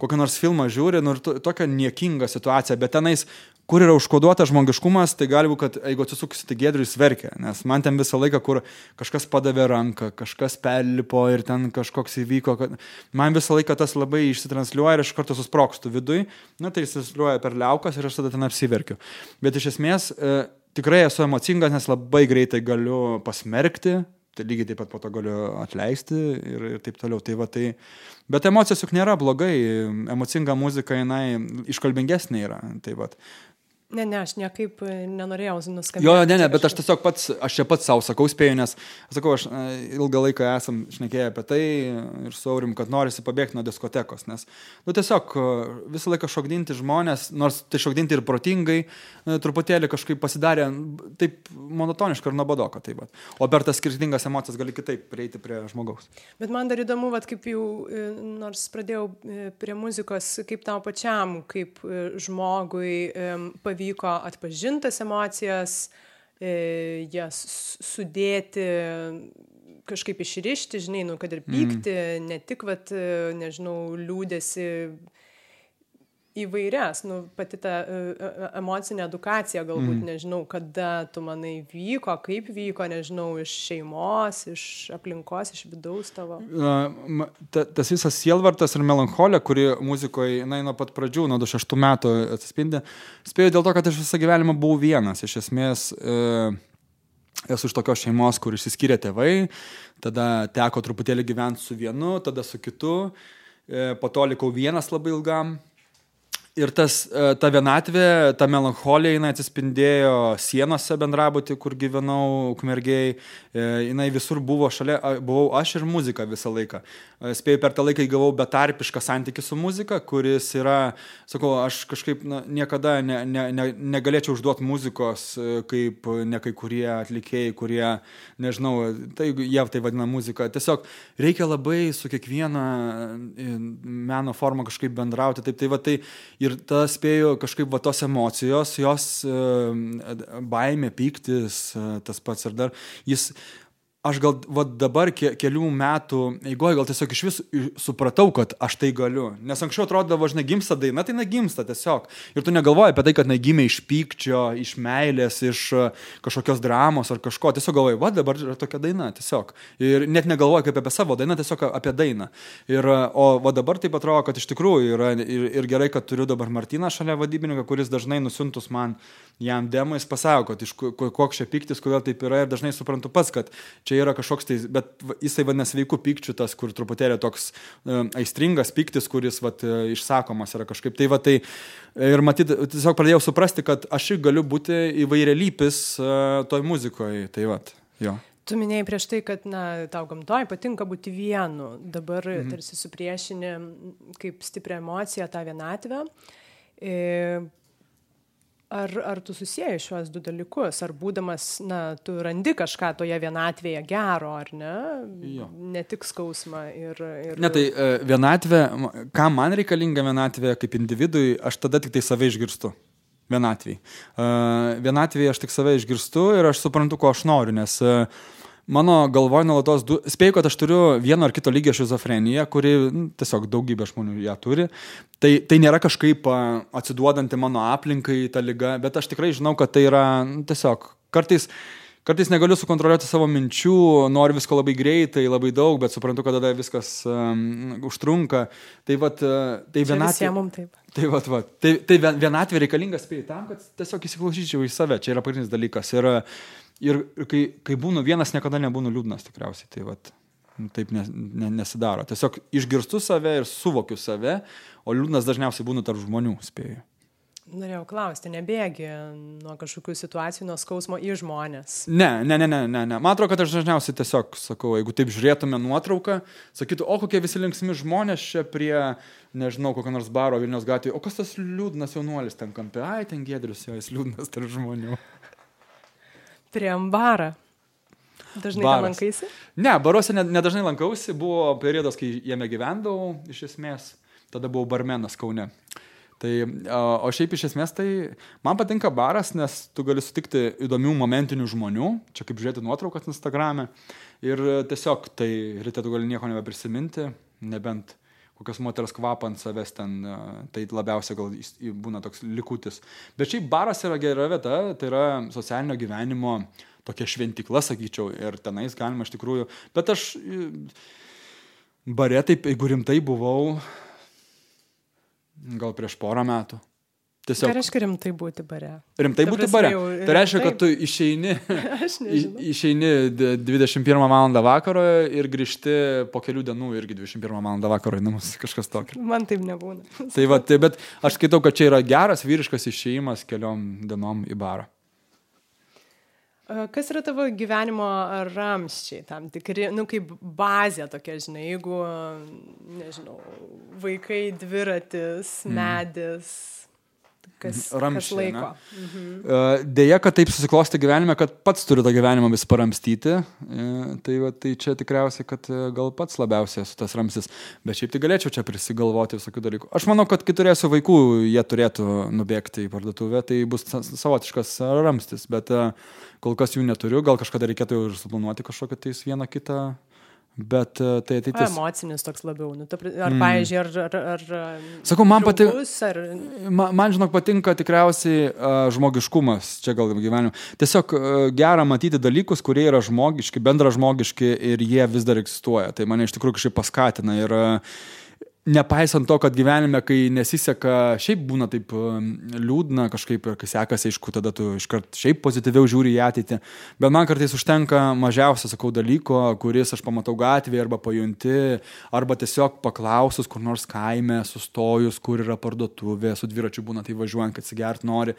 kokią nors filmą žiūri, nu, ir to, tokia niekinga situacija, bet tenais, kur yra užkoduotas žmogiškumas, tai gali būti, kad jeigu atsisuksi, tai gedrius verkia, nes man ten visą laiką, kur kažkas padavė ranką, kažkas perlipo ir ten kažkoks įvyko, kad man visą laiką tas labai išsitransliuoja ir aš kartu susprokstu vidui, na tai išsitransliuoja per liaukas ir aš tada ten apsiverkiu. Bet iš esmės, e, tikrai esu emocingas, nes labai greitai galiu pasmerkti, tai lygiai taip pat po to galiu atleisti ir, ir taip toliau. Tai va, tai, bet emocijos juk nėra blogai, emocinga muzika jinai iškalbingesnė yra. Tai va, Ne, ne, aš niekaip e, nenorėjau nuskambėti. Jo, ne, ne, bet aš tiesiog pats, aš čia pats savo sakau spėju, nes, sakau, aš e, ilgą laiką esam šnekėję apie tai ir saurim, kad norisi pabėgti nuo diskotekos, nes, nu, tiesiog e, visą laiką šokdinti žmonės, nors tai šokdinti ir protingai, truputėlį kažkaip pasidarė taip monotoniška ir nuobodoka, taip pat. O per tas skirtingas emocijas gali kitaip prieiti prie žmogaus. Bet man dar įdomu, vat, kaip jau, nors pradėjau prie muzikos, kaip tau pačiam, kaip žmogui pavyko pavyko atpažintas emocijas, e, jas sudėti, kažkaip išrišti, žinai, nu, kad ir pykti, mm. ne tik, vat, e, nežinau, liūdėsi įvairias, nu, pati ta uh, emocinė edukacija galbūt, mm. nežinau, kada tu manai vyko, kaip vyko, nežinau, iš šeimos, iš aplinkos, iš vidaus tavo. Ta, tas visas sielvartas ir melancholija, kuri muzikoje, na, nuo pat pradžių, nuo 26 metų atsispindi, spėjau dėl to, kad aš visą gyvenimą buvau vienas. Iš esmės, uh, esu iš tokios šeimos, kur išsiskyrė tėvai, tada teko truputėlį gyventi su vienu, tada su kitu, po to likau vienas labai ilgam ir tas, e, ta vienatvė, ta melancholija, jinai atsispindėjo sienose bendrabutį, kur gyvenau, ukmergiai, e, jinai visur buvo šalia, buvau aš ir muzika visą laiką. E, spėjau per tą laiką įgavau betarpišką santykių su muzika, kuris yra, sakau, aš kažkaip na, niekada ne, ne, ne, negalėčiau užduoti muzikos, kaip ne kai kurie atlikėjai, kurie, nežinau, tai jie tai vadina muzika. Tiesiog reikia labai su kiekviena meno forma kažkaip bendrauti. Taip, tai va, tai Ir tada spėjau kažkaip va tos emocijos, jos e, baimė, pyktis, tas pats ir dar jis aš gal va, dabar ke, kelių metų eigoje gal tiesiog iš vis supratau, kad aš tai galiu. Nes anksčiau atrodavo, žinai, gimsta daina, tai negimsta tiesiog. Ir tu negalvoji apie tai, kad negimė iš pykčio, iš meilės, iš e, kažkokios dramos ar kažko. Tiesiog galvoji, va dabar yra tokia daina, tiesiog. Ir net negalvoji kaip apie savo dainą, tiesiog apie dainą. Ir, e, o va dabar taip atrodo, kad iš tikrųjų yra ir, ir gerai, kad turiu dabar Martyną šalia vadybininką, kuris dažnai nusintus man jam demo, jis pasako, kad iš koks čia piktis, kodėl taip yra ir dažnai suprantu pats, kad čia yra kažkoks tai, bet jisai vadinasi veikų pikčių tas, kur truputėlį toks uh, aistringas piktis, kuris vat, uh, išsakomas yra kažkaip. Tai va tai ir matyt, tiesiog pradėjau suprasti, kad aš galiu būti įvairialypis uh, toj muzikoje. Tai va, jo. Tu minėjai prieš tai, kad na, tau gamtoje patinka būti vienu, dabar mhm. tarsi supriešini kaip stiprią emociją tą vienatvę. E, Ar, ar tu susijęji šiuos du dalykus, ar būdamas, na, tu randi kažką toje vienatvėje gero, ar ne? Jo. Ne tik skausmą ir... ir... Ne, tai e, vienatvė, kam man reikalinga vienatvė kaip individui, aš tada tik tai save išgirstu. Vienatvėje. Vienatvėje aš tik save išgirstu ir aš suprantu, ko aš noriu, nes uh, mano galvoj nuolatos, du... spėjau, kad aš turiu vieno ar kito lygio šizofreniją, kuri nu, tiesiog daugybė žmonių ją turi. Tai, tai nėra kažkaip atsiduodanti mano aplinkai ta lyga, bet aš tikrai žinau, kad tai yra nu, tiesiog kartais kartais negaliu sukontroliuoti savo minčių, noriu visko labai greitai, labai daug, bet suprantu, kad tada viskas um, užtrunka. Tai, vat, tai vienatvė. Tai, vat, vat, tai, tai vienatvė reikalinga spėjai tam, kad tiesiog įsiklausyčiau į save, čia yra pagrindinis dalykas. Ir, Ir kai, kai būnu vienas, niekada nebūnu liūdnas tikriausiai. Tai vat, nu, taip ne, ne, nesidaro. Tiesiog išgirstu save ir suvokiu save, o liūdnas dažniausiai būna tarp žmonių, spėju. Norėjau klausti, nebėgi nuo kažkokių situacijų, nuo skausmo į žmonės. Ne, ne, ne, ne, ne, ne. Man atrodo, kad aš dažniausiai tiesiog sakau, jeigu taip žiūrėtume nuotrauką, sakytų, o kokie visi linksmi žmonės čia prie, nežinau, kokio nors baro Vilnius gatvėje, o kas tas liūdnas jaunuolis ten kampe, ai, ten gėdrius, jo, jis liūdnas tarp žmonių. Turėjom barą. Dažnai ten lankaisi? Ne, baruose nedažnai ne lankausi, buvo periodas, kai jame gyvendavau, iš esmės, tada buvau barmenas Kaune. Tai, o šiaip iš esmės tai man patinka baras, nes tu gali sutikti įdomių momentinių žmonių, čia kaip žiūrėti nuotraukas Instagram'e, ir tiesiog tai ryte tu gali nieko nebeprisiminti, nebent kokios moters kvapą ant savęs ten, e, tai labiausiai gal būna toks likutis. Bet šiaip baras yra gera vieta, tai yra socialinio gyvenimo tokia šventikla, sakyčiau, ir tenais galima iš tikrųjų. Bet aš bare taip, jeigu rimtai buvau, gal prieš porą metų. Tiesiog. Ką reiškia rimtai būti bare? Rimtai Ta būti bare. Jau, tai reiškia, kad tu išeini, išeini 21 val. vakaro ir grįžti po kelių dienų irgi 21 val. vakaro į namus, kažkas tokio. Man taip nebūna. tai va, tai, bet aš skaitau, kad čia yra geras vyriškas išėjimas keliom dienom į barą. Kas yra tavo gyvenimo ramščiai, tam tikri, nu, kaip bazė tokia, žinai, jeigu, nežinau, vaikai, dviratis, mm. Kas, Ramšė, kas laiko. Mhm. E, Deja, kad taip susiklosti gyvenime, kad pats turi tą gyvenimą vis paramstyti, e, tai, va, tai čia tikriausiai, kad e, gal pats labiausiai esu tas ramstis, bet šiaip tai galėčiau čia prisigalvoti visokių dalykų. Aš manau, kad kai turėsiu vaikų, jie turėtų nubėgti į parduotuvę, tai bus savotiškas ramstis, bet kol kas jų neturiu, gal kažkada reikėtų ir suplanuoti kažkokią tais vieną kitą Bet e, tai ateitis. Emocinis toks labiau. Nu, ar, mm. pavyzdžiui, ar... ar, ar Sakau, man patinka. Ar... Man, man, žinok, patinka tikriausiai uh, žmogiškumas čia gal gyvenime. Tiesiog uh, gera matyti dalykus, kurie yra žmogiški, bendra žmogiški ir jie vis dar egzistuoja. Tai mane iš tikrųjų kažkaip paskatina. Ir, uh, nepaisant to, kad gyvenime, kai nesiseka, šiaip būna taip um, liūdna kažkaip ir kai sekasi, aišku, tada tu iškart šiaip pozityviau žiūri į ateitį. Bet man kartais užtenka mažiausio, sakau, dalyko, kuris aš pamatau gatvėje arba pajunti, arba tiesiog paklausus kur nors kaime, sustojus, kur yra parduotuvė, su dviračiu būna tai važiuojant, kad atsigert nori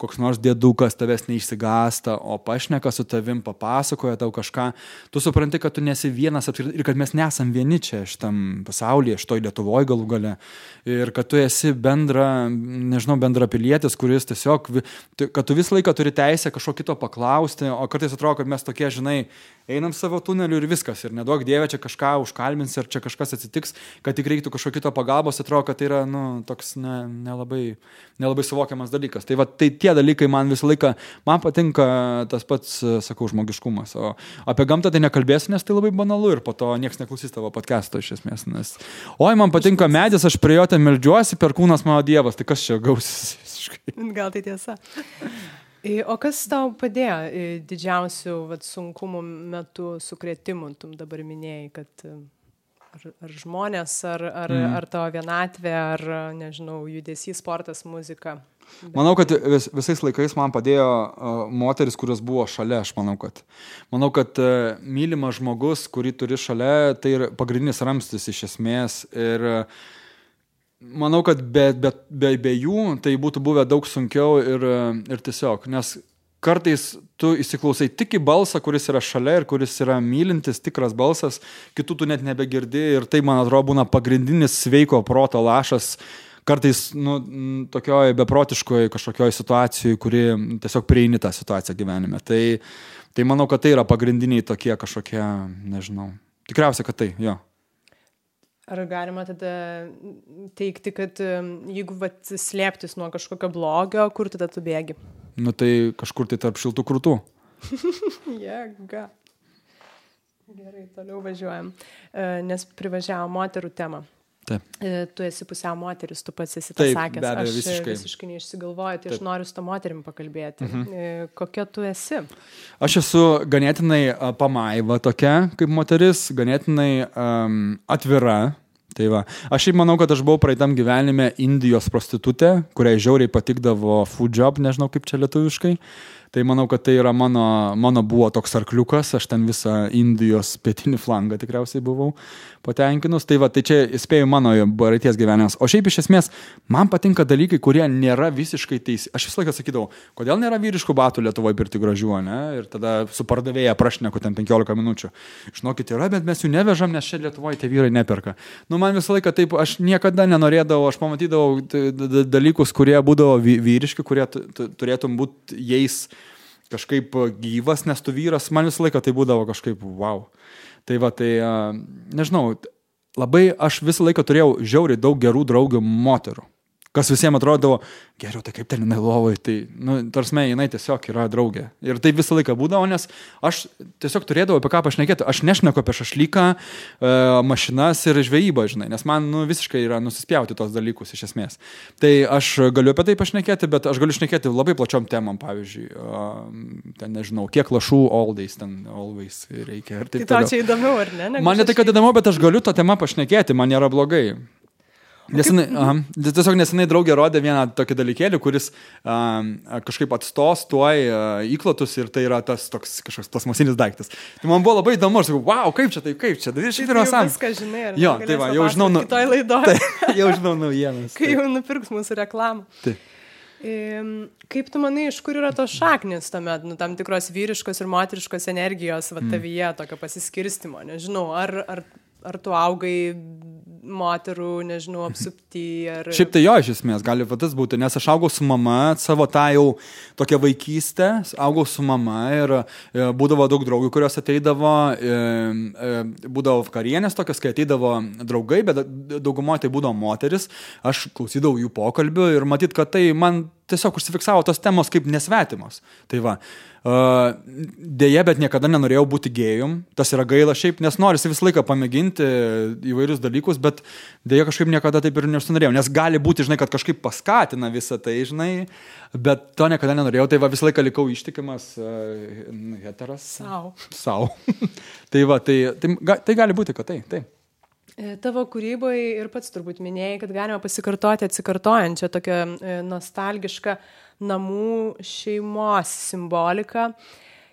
koks nors dėdukas tavęs neišsigasta, o pašneka su tavim, papasakoja tau kažką, tu supranti, kad tu nesi vienas ir kad mes nesam vieni čia šitam pasaulyje, šitoj Lietuvoje galų gale. Ir kad tu esi bendra, nežinau, bendra pilietis, kuris tiesiog, kad tu visą laiką turi teisę kažko kito paklausti, o kartais atrodo, kad mes tokie, žinai, einam savo tuneliu ir viskas. Ir nedaug dievė čia kažką užkalbins, ar čia kažkas atsitiks, kad tik reiktų kažkokio kito pagalbos, atrodo, kad tai yra, nu, toks ne, nelabai, nelabai suvokiamas dalykas. Tai, va, tai tie dalykai man visą laiką, man patinka tas pats, sakau, žmogiškumas. O apie gamtą tai nekalbėsiu, nes tai labai banalu ir po to niekas neklausys tavo podcast'o iš esmės. Nes, oi, man patinka medis, aš prie jo ten meldžiuosi, per kūnas mano dievas, tai kas čia gausis visiškai. Gal tai tiesa. O kas tau padėjo didžiausių vat, sunkumų metu sukrėtimų, tu dabar minėjai, kad ar, ar žmonės, ar, ar, mm. ar tavo vienatvė, ar, nežinau, judesys, sportas, muzika. Bet... Manau, kad vis, visais laikais man padėjo uh, moteris, kurios buvo šalia, aš manau, kad. Manau, kad uh, mylimas žmogus, kurį turi šalia, tai yra pagrindinis ramstis iš esmės. Ir uh, manau, kad be, be, be, be jų tai būtų buvę daug sunkiau ir, ir tiesiog, nes kartais tu įsiklausai tik į balsą, kuris yra šalia ir kuris yra mylintis, tikras balsas, kitų tu net nebegirdi ir tai, man atrodo, būna pagrindinis sveiko proto lašas. Kartais, nu, tokioje beprotiškoje kažkokioje situacijoje, kuri tiesiog prieini tą situaciją gyvenime. Tai, tai manau, kad tai yra pagrindiniai tokie kažkokie, nežinau. Tikriausiai, kad tai, jo. Ar galima tada teikti, kad jeigu vat, slėptis nuo kažkokio blogio, kur tada tu bėgi? Nu tai kažkur tai tarp šiltų krūtų. Jėga. Gerai, toliau važiuojam. E, nes privažiavo moterų temą. Taip. E, tu esi pusiau moteris, tu pats esi tas sakęs. Be abejo, aš visiškai. visiškai neišsigalvoju, tai Taip. aš noriu su to moterim pakalbėti. Mhm. E, kokia tu esi? Aš esu ganėtinai pamaiva tokia kaip moteris, ganėtinai um, atvira, Tai va, aš šiaip manau, kad aš buvau praeitam gyvenime Indijos prostitutė, kuriai žiauriai patikdavo food job, nežinau kaip čia lietuviškai. Tai manau, kad tai yra mano, mano buvo toks arkliukas, aš ten visą Indijos pietinį flangą tikriausiai buvau patenkinus. Tai va, tai čia spėjau mano baraities gyvenimas. O šiaip iš esmės, man patinka dalykai, kurie nėra visiškai teisi. Aš visą laiką sakydavau, kodėl nėra vyriškų batų Lietuvoje pirti gražių, ne? Ir tada su pardavėja prašneku ten 15 minučių. Žinokit, yra, bet mes jų nevežam, nes čia Lietuvoje tie vyrai neperka. Nu, man visą laiką taip, aš niekada nenorėdavau, aš pamatydavau dalykus, kurie būdavo vyriški, kurie turėtum būti jais kažkaip gyvas, nes tu vyras, man visą laiką tai būdavo kažkaip wow. Tai va, tai nežinau, labai aš visą laiką turėjau žiauriai daug gerų draugių moterų kas visiems atrodavo, geriau, tai kaip ten jinai lovai, tai, nu, tarsi, jinai tiesiog yra draugė. Ir tai visą laiką būdavo, nes aš tiesiog turėdavau apie ką pašnekėti. Aš nešneku apie šašlyką, e, mašinas ir žvejybą, žinai, nes man nu, visiškai yra nusispjauti tos dalykus iš esmės. Tai aš galiu apie tai pašnekėti, bet aš galiu šnekėti labai plačiom temam, pavyzdžiui, e, ten nežinau, kiek lašų always, ten always reikia. Tai tau čia įdomu, ar ne? Man ne tai, kad įdomu, bet aš galiu tą temą pašnekėti, man nėra blogai. Nesenai, aha, tiesiog nesenai draugė rodė vieną tokį dalykėlį, kuris um, kažkaip atstos tuoj uh, įklotus ir tai yra tas toks kažkoks plasmasinis daiktas. Tai man buvo labai įdomu, aš sakau, wow, kaip čia, tai kaip čia, tai šiaip yra sam. Viską žinai, ar? Jo, tai va, jau žinau, nu. Tai, jau žinau naujienas. Kai jau nupirks mūsų reklamą. Taip. Kaip tu manai, iš kur yra tos šaknis tame, nu, tam tikros vyriškos ir moteriškos energijos, va, tavyje, mm. tokio pasiskirstimo, nežinau, ar, ar ar tu augai moterų, nežinau, apsupti. Ar... Šiaip tai jo iš esmės gali tas būti, nes aš augau su mama, savo tą jau tokią vaikystę, augau su mama ir e, būdavo daug draugų, kurios ateidavo, e, e, būdavo vakarienės tokios, kai ateidavo draugai, bet daugumoje tai būdavo moteris, aš klausydavau jų pokalbių ir matyt, kad tai man tiesiog užsifiksavo tos temos kaip nesvetimos. Tai va. Deja, bet niekada nenorėjau būti gėjum, tas yra gaila šiaip, nes norisi visą laiką pamėginti įvairius dalykus, bet dėja kažkaip niekada taip ir neužsinorėjau, nes gali būti, žinai, kad kažkaip paskatina visą tai, žinai, bet to niekada nenorėjau, tai va visą laiką likau ištikimas uh, heteras. Sau. Sau. tai va, tai, tai, tai gali būti, kad tai, tai. Tavo kūryboje ir pats turbūt minėjai, kad galima pasikartoti atsikartojančią tokią e, nostalgišką namų šeimos simboliką.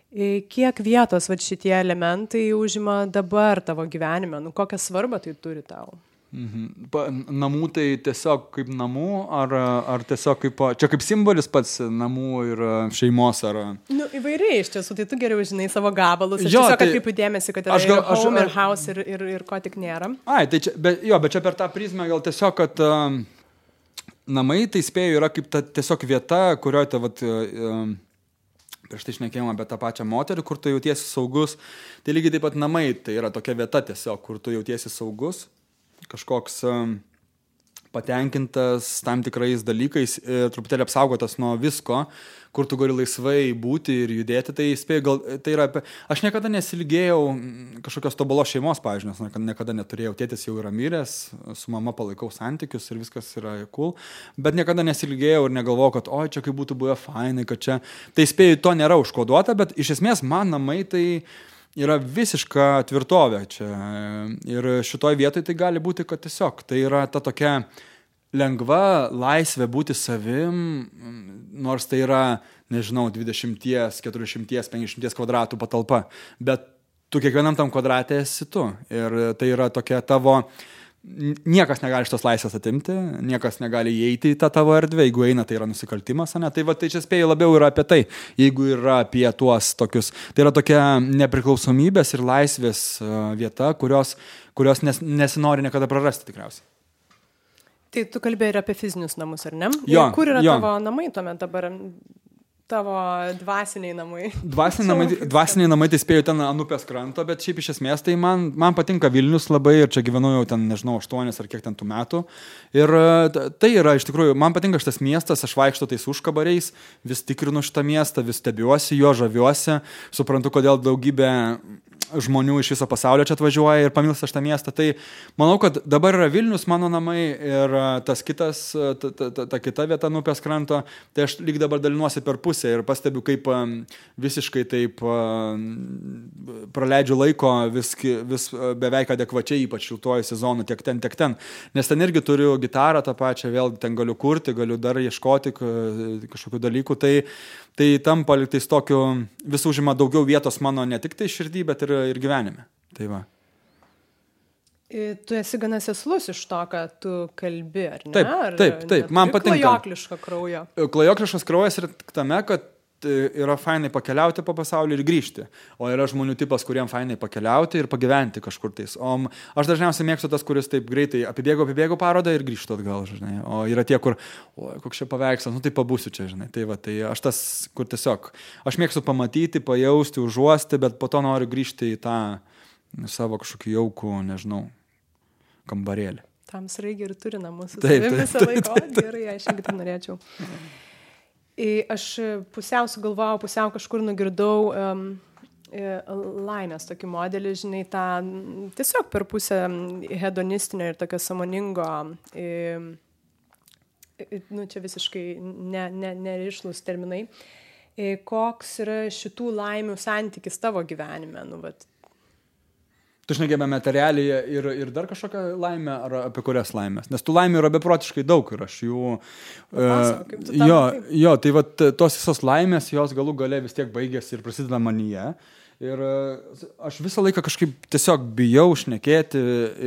E, kiek vietos va, šitie elementai užima dabar tavo gyvenime? Nu, kokią svarbą tai turi tau? Mhm. Pa, namų tai tiesiog kaip namų, ar, ar tiesiog kaip, čia kaip simbolis pats namų ir šeimos, ar... Nu, įvairiai iš tiesų, tai tu geriau žinai savo gabalus. Aš jo, tiesiog tai, atkreipiu dėmesį, kad aš gal, aš, home ir house ir, ir, ir ko tik nėra. Ai, tai čia, bet, jo, bet čia per tą prizmę gal tiesiog, kad uh, namai tai spėju yra kaip ta tiesiog vieta, kurioje ta, vat, uh, prieš tai šnekėjom apie tą pačią moterį, kur tu jautiesi saugus. Tai lygiai taip pat namai, tai yra tokia vieta tiesiog, kur tu jautiesi saugus, kažkoks patenkintas tam tikrais dalykais, e, truputėlį apsaugotas nuo visko, kur tu gali laisvai būti ir judėti, tai spėjau, gal tai yra apie... Aš niekada nesilgėjau mm, kažkokios tobulos šeimos, pavyzdžiui, nes niekada neturėjau, tėtis jau yra miręs, su mama palaikau santykius ir viskas yra cool, bet niekada nesilgėjau ir negalvojau, kad oi, čia kaip būtų buvę fainai, kad čia... Tai spėjau, to nėra užkoduota, bet iš esmės man namai tai yra visiška tvirtovė čia. Ir šitoj vietoj tai gali būti, kad tiesiog tai yra ta tokia lengva laisvė būti savim, nors tai yra, nežinau, 20, 400, 500 kvadratų patalpa, bet tu kiekvienam tam kvadratė esi tu. Ir tai yra tokia tavo, niekas negali šitos laisvės atimti, niekas negali įeiti į tą tavo erdvę, jeigu eina, tai yra nusikaltimas, ne? Tai va, tai čia spėjau labiau yra apie tai, jeigu yra apie tuos tokius, tai yra tokia nepriklausomybės ir laisvės vieta, kurios, kurios nes, nesinori niekada prarasti tikriausiai. Tai tu kalbėjai ir apie fizinius namus, ar ne? Jo, ir kur yra jo. tavo namai tuomet dabar? Tavo dvasiniai namai. Dvasiniai namai, dvasiniai namai tai spėjau ten ant upės kranto, bet šiaip iš esmės tai man, man patinka Vilnius labai ir čia gyvenu jau ten, nežinau, 8 ar kiek ten tų metų. Ir e, tai yra iš tikrųjų, man patinka šitas miestas, aš vaikštu tais užkabariais, vis tikrinu šitą miestą, vis stebiuosi jo, žaviuosi, suprantu, kodėl daugybė žmonių iš viso pasaulio čia atvažiuoja ir pamilsta šitą miestą. Tai manau, kad dabar yra Vilnius mano namai ir tas kitas, ta, ta, ta, ta kita vieta nupės kranto, tai aš lyg dabar dalinuosi per pusę ir pastebiu, kaip visiškai taip praleidžiu laiko vis, vis beveik adekvačiai, ypač šiltuoju sezonu, tiek ten, tiek ten. Nes ten irgi turiu gitarą tą pačią, vėl ten galiu kurti, galiu dar ieškoti kažkokių dalykų. Tai tai tampa liktais tokiu, vis užima daugiau vietos mano ne tik tai širdį, bet ir, ir gyvenime. Tai va. Tu esi gana seslus iš to, ką tu kalbi, ar ne? Taip, ar taip, taip. man patinka. Klajokliško kraujo. Klajokliškas kraujas yra tame, kad yra fainai pakeliauti po pasaulį ir grįžti. O yra žmonių tipas, kuriems fainai pakeliauti ir pagyventi kažkur tais. O aš dažniausiai mėgstu tas, kuris taip greitai apibėgo, apibėgo parodą ir grįžtų atgal, žinai. O yra tie, kur, o koks čia paveikslas, nu tai pabūsiu čia, žinai. Tai va, tai aš tas, kur tiesiog, aš mėgstu pamatyti, pajausti, užuosti, bet po to noriu grįžti į tą savo kažkokį jaukų, nežinau, kambarėlį. Tam sraigiai ir turi namus. Taip, taip, visą laiką. O, gerai, aš irgi tai norėčiau. Aš pusiau sugalvojau, pusiau kažkur nugirdau um, laimės tokį modelį, žinai, tą tiesiog per pusę hedonistinio ir tokio samoningo, nu čia visiškai nerišlus ne, ne terminai. Koks yra šitų laimių santykis tavo gyvenime? Nu, vat, Tu šnekėjame materialiją ir, ir dar kažkokią laimę, ar apie kurias laimės? Nes tų laimė yra beprotiškai daug ir aš jų... Pasau, uh, jo, jo, tai va tos visos laimės, jos galų gale vis tiek baigėsi ir prasideda manyje. Uh, Ir e, aš visą laiką kažkaip tiesiog bijau šnekėti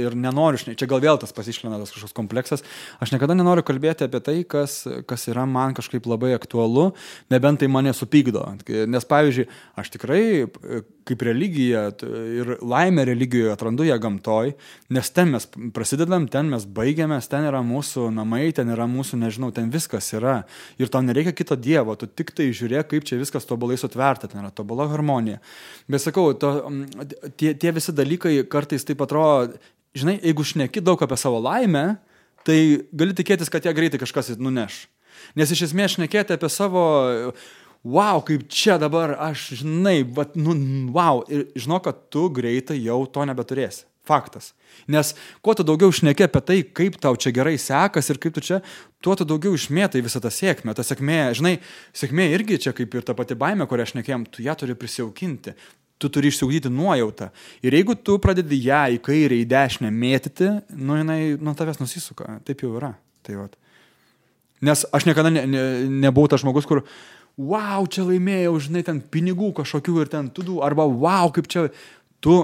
ir nenoriu šnekėti. Čia gal vėl tas pasišlina tas kažkoks kompleksas. Aš niekada nenoriu kalbėti apie tai, kas, kas yra man kažkaip labai aktualu, nebent tai mane supykdo. Nes pavyzdžiui, aš tikrai e, kaip religija ir laimę religijoje atrandu ją gamtoj, nes ten mes prasidedam, ten mes baigiamės, ten yra mūsų namai, ten yra mūsų, nežinau, ten viskas yra. Ir tau nereikia kito dievo, tu tik tai žiūrėk, kaip čia viskas tobulai sutverta, ten yra tobula harmonija. Bet sakau, to, tie, tie visi dalykai kartais taip atrodo, žinai, jeigu šneki daug apie savo laimę, tai gali tikėtis, kad ją greitai kažkas nuneš. Nes iš esmės šnekėti apie savo, wow, kaip čia dabar aš, žinai, bet, nu, wow, ir žinau, kad tu greitai jau to nebeturėsi. Faktas. Nes kuo tu daugiau šneki apie tai, kaip tau čia gerai sekas ir kaip tu čia, tuo tu daugiau išmėtai visą tą sėkmę. Ta sėkmė, žinai, sėkmė irgi čia kaip ir ta pati baime, kurią aš nekėjom, tu ją turi prisijaukinti. Tu turi išsiugdyti nuojautą. Ir jeigu tu pradedi ją į kairę, į dešinę mėtyti, nu jinai nuo tavęs nusisuka. Taip jau yra. Tai vat. Nes aš niekada ne, ne, nebuvau tas žmogus, kur, wow, čia laimėjau, žinai, ten pinigų kažkokių ir ten tudų, arba wow, kaip čia tu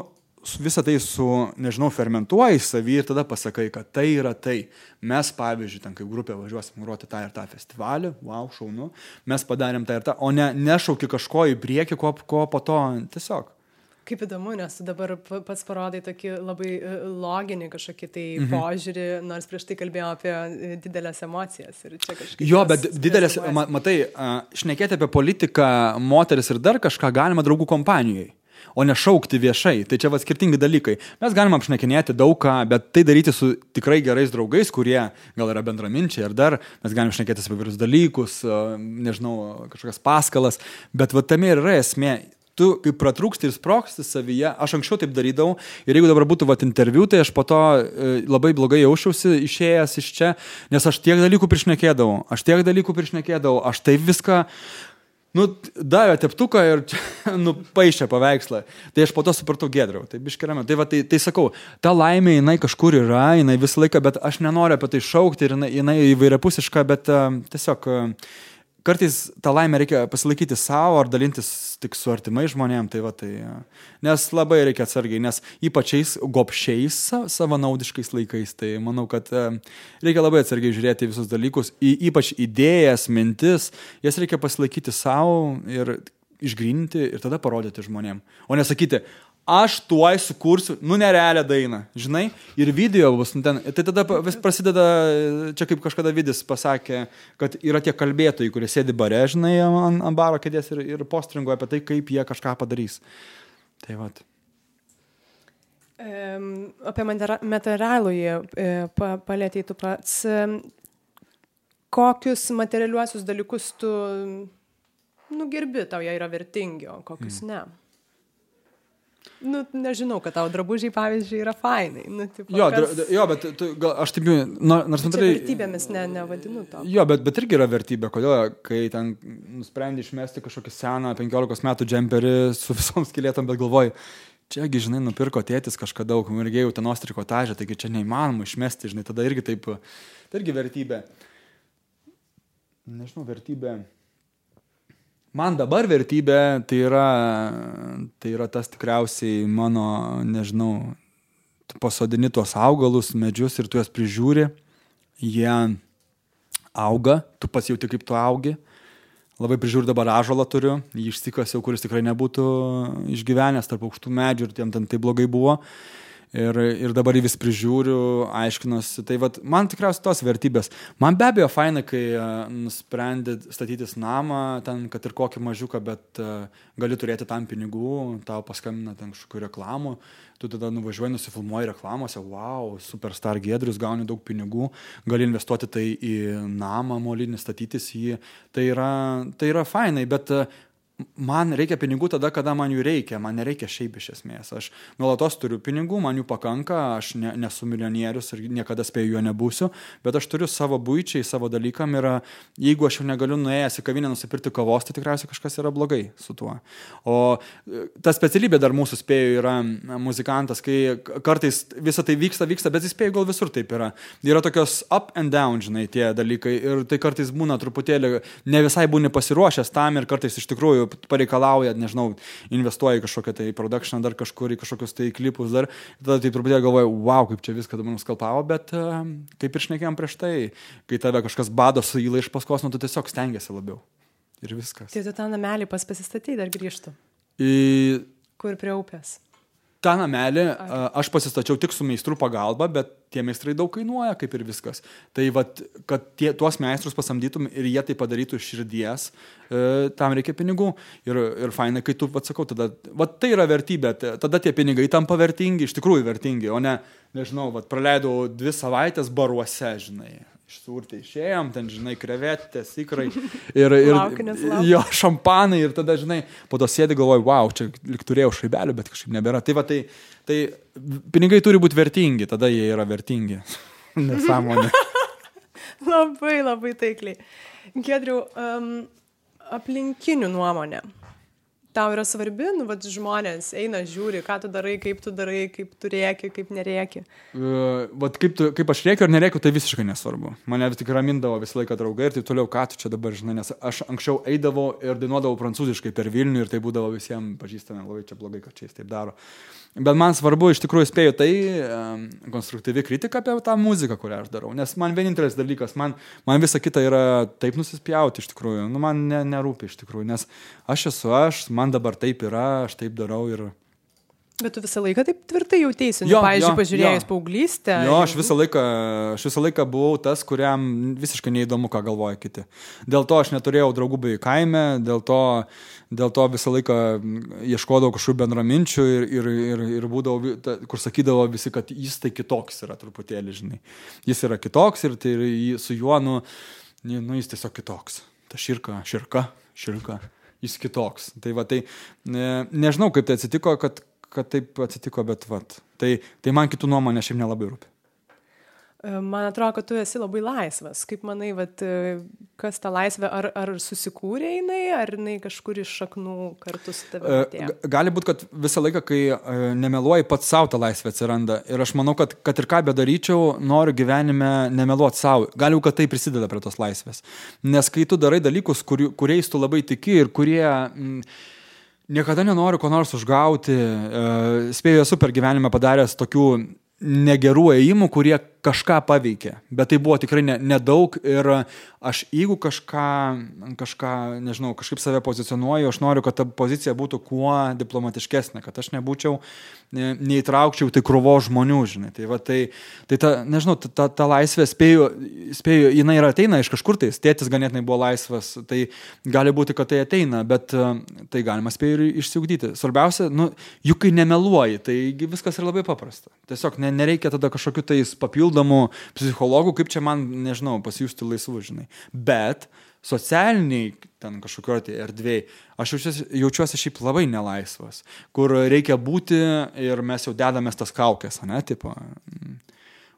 visą tai su, nežinau, fermentuoji savį ir tada pasakai, kad tai yra tai. Mes, pavyzdžiui, ten kaip grupė važiuosim groti tą ir tą festivalį, wow, šaunu, mes padarėm tą ir tą, o ne nešauki kažko į priekį, ko, ko po to tiesiog. Kaip įdomu, nes dabar pats parodai tokį labai e, loginį kažkokį tai mhm. požiūrį, nors prieš tai kalbėjome apie e, didelės emocijas. Jo, bet didelės, ma, matai, šnekėti apie politiką, moteris ir dar kažką galima draugų kompanijoje o ne šaukti viešai. Tai čia va skirtingi dalykai. Mes galime apšnekinėti daug ką, bet tai daryti su tikrai gerais draugais, kurie gal yra bendraminčiai ar dar, mes galime šnekėti apie vairius dalykus, nežinau, kažkokias paskalas, bet va tame ir yra esmė tu kaip pratrūksti ir sproksti savyje, aš anksčiau taip darydavau ir jeigu dabar būtų vat interviu, tai aš po to e, labai blogai jausčiausi išėjęs iš čia, nes aš tiek dalykų priešnekėdavau, aš tiek dalykų priešnekėdavau, aš taip viską, nu, davė teptuką ir nupaišė paveikslą. Tai aš po to supratau gedriau, tai biškiriame. Tai, va, tai, tai sakau, ta laimė jinai kažkur yra, jinai visą laiką, bet aš nenoriu apie tai šaukti ir jinai, jinai įvairiapusiška, bet uh, tiesiog uh, kartais tą laimę reikia pasilaikyti savo ar dalintis tik su artimai žmonėm, tai va tai, nes labai reikia atsargiai, nes ypačiais gopšiais savanaudiškais laikais, tai manau, kad reikia labai atsargiai žiūrėti visus dalykus, į, ypač idėjas, mintis, jas reikia pasilaikyti savo ir išgrinti ir tada parodyti žmonėm. O nesakyti, aš tuoj sukursiu, nu nerealią dainą, žinai, ir video bus nu, ten. Tai tada vis prasideda, čia kaip kažkada vidis pasakė, kad yra tie kalbėtojai, kurie sėdi bare, žinai, ant, ant baro kėdės ir, ir postringuoja apie tai, kaip jie kažką padarys. Tai vad. Um, apie materialų jie pa, palėtėjai tu pats. Kokius materialiuosius dalykus tu nugerbi, tau jie yra vertingi, o kokius mm. ne? Nu, nežinau, kad tau drabužiai, pavyzdžiui, yra fainai. Nu, tipo, jo, kas... dra, jo, bet tu, gal, aš taip jau, nors natūraliai... Vertybėmis ne, nevadinu to. Jo, bet, bet irgi yra vertybė. Kodėl, kai ten nusprendė išmesti kažkokį seną 15 metų džemperį su visom skilėtom, bet galvoju, čiagi, žinai, nupirko tėtis kažkada daug, jau tenos trikotažę, taigi čia neįmanoma išmesti, žinai, tada irgi taip, tai irgi vertybė. Nežinau, vertybė man dabar vertybė tai yra, tai yra tas tikriausiai mano, nežinau, pasodini tuos augalus, medžius ir tu juos prižiūri, jie auga, tu pats jauti kaip tu augi. Labai prižiūriu dabar ažalą turiu, jį išsikasiau, kuris tikrai nebūtų išgyvenęs tarp aukštų medžių ir tiem ten tai blogai buvo. Uh, ir, ir dabar jį vis prižiūriu, aiškinuosi. Tai vat, man tikriausiai tos vertybės. Man be abejo faina, kai uh, nusprendė statytis namą, ten, kad ir kokį mažiuką, bet uh, gali turėti tam pinigų, tau paskambina ten kažkokių reklamų, tu tada nuvažiuoji, nusifilmuoji reklamose, wow, superstar gedrius, gauni daug pinigų, gali investuoti tai į namą molinį, statytis jį. Tai yra, tai yra fainai, bet uh, man reikia pinigų tada, kada man jų reikia, man nereikia šiaip iš esmės. Aš nuolatos turiu pinigų, man jų pakanka, aš ne, nesu milijonierius ir niekada spėju juo nebūsiu, bet aš turiu savo būčiai, savo dalykam ir jeigu aš jau negaliu nuėjęs į kavinę nusipirkti kavos, tai tikriausiai kažkas yra blogai su tuo. O e, ta specialybė dar mūsų spėjų yra muzikantas, kai kartais visą tai vyksta, vyksta, bet jis spėjų gal visur taip yra. Yra tokios up and down, žinai, tie dalykai ir tai kartais būna truputėlį, ne visai būni pasiruošęs tam ir kartais iš tikrųjų pareikalauja, nežinau, investuoja į kažkokią tai produkciją, dar kažkur į kažkokius tai klipus, dar tada tai truputėlį galvoju, wow, kaip čia viską dabar nuskalpavo, bet uh, kaip ir šnekėjom prieš tai, kai tave kažkas bado su įlai iš paskos, nu tu tiesiog stengiasi labiau. Ir viskas. Tai tu tą namelį pas pasistatyti dar grįžtų. Į... Kur prie upės tą namelį aš pasistačiau tik su meistrų pagalba, bet tie meistrai daug kainuoja, kaip ir viskas. Tai vat, kad tie, tuos meistrus pasamdytum ir jie tai padarytų iš širdies, e, tam reikia pinigų. Ir, ir fainai, kai tu, atsakau, tada, vat, tai yra vertybė, tada tie pinigai tampa vertingi, iš tikrųjų vertingi, o ne, nežinau, vat, praleidau dvi savaitės baruose, žinai išsurti išėjom, ten, žinai, krevetės, ikrai ir, ir Laukinės, jo šampanai ir tada, žinai, po to sėdi galvoju, wow, čia lik turėjau šaibelių, bet kažkaip nebėra. Tai va, tai, tai pinigai turi būti vertingi, tada jie yra vertingi. Nesąmonė. labai, labai taikliai. Gedriu, um, aplinkinių nuomonė tau yra svarbi, nu, vad žmonės eina, žiūri, ką tu darai, kaip tu darai, kaip tu rėki, kaip nerėki. Uh, vat kaip, tu, kaip aš rėkiu ar nerėkiu, tai visiškai nesvarbu. Mane tik ramindavo visą laiką draugai ir taip toliau, ką tu čia dabar žinai, nes aš anksčiau eidavau ir dainuodavau prancūziškai per Vilnių ir tai būdavo visiems pažįstami, labai čia blogai, kad čia jis taip daro. Bet man svarbu, iš tikrųjų spėju tai um, konstruktyvi kritika apie tą muziką, kurią aš darau. Nes man vienintelis dalykas, man, man visa kita yra taip nusispjauti iš tikrųjų. Nu, man ne, nerūpi iš tikrųjų, nes aš esu aš, man dabar taip yra, aš taip darau ir Bet tu visą laiką taip tvirtai jautėsi, nu, Jo, pavyzdžiui, jo, pažiūrėjus jo. paauglystę. Jo, aš visą, laiką, aš visą laiką buvau tas, kuriam visiškai neįdomu, ką galvoja kiti. Dėl to aš neturėjau draugų bei kaime, dėl to, dėl to visą laiką ieškodavau kažkokių bendraminčių ir, ir, ir, ir būdavo, kur sakydavo visi, kad jis tai kitoks yra truputėlį, žinai. Jis yra kitoks ir tai ir su juo, nu, nu, jis tiesiog kitoks. Ta širka, širka, širka, jis kitoks. Tai va, tai ne, nežinau, kaip tai atsitiko, kad kad taip atsitiko, bet vat. Tai, tai man kitų nuomonė šiaip nelabai rūpi. E, Man atrodo, kad tu esi labai laisvas. Kaip manai, vat, e, kas ta laisvė, ar, ar susikūrė jinai, ar jinai kažkur iš šaknų kartu su E, tavimi g- Gali būti, kad visą laiką, kai e, nemeluoji, pats savo ta laisvė atsiranda. Ir aš manau, kad, kad ir ką bedaryčiau, noriu gyvenime nemeluoti savo. Gali būt, kad tai prisideda prie tos laisvės. Nes kai tu darai dalykus, kuriu, kuriais tu labai tiki ir kurie... Mm, Niekada nenoriu ko nors užgauti. E, Spėju, esu per gyvenimą padaręs tokių negerų ėjimų, kurie kažką paveikė. Bet tai buvo tikrai ne- nedaug ir aš jeigu kažką, kažką, nežinau, kažkaip save pozicionuoju, aš noriu, kad ta pozicija būtų kuo diplomatiškesnė, kad aš nebūčiau, ne- neįtraukčiau tai krūvo žmonių, žinai. Tai, va, tai, tai ta, nežinau, ta, ta, ta laisvė, spėju, spėju, jinai ir ateina iš kažkur tai, tėtis ganėtinai buvo laisvas, tai gali būti, kad tai ateina, bet e, tai galima spėju ir išsiugdyti. Svarbiausia, nu, juk kai nemeluoji, tai viskas yra labai paprasta. Tiesiog ne, nereikia tada kažkokiu tais papildomų psichologų, kaip čia man, nežinau, pasijusti laisvu, žinai. Bet socialiniai ten kažkokio tai erdvėjai, aš jaučiuosi, jaučiuosi šiaip labai nelaisvas, kur reikia būti ir mes jau dedamės tas kaukės, ne, tipo.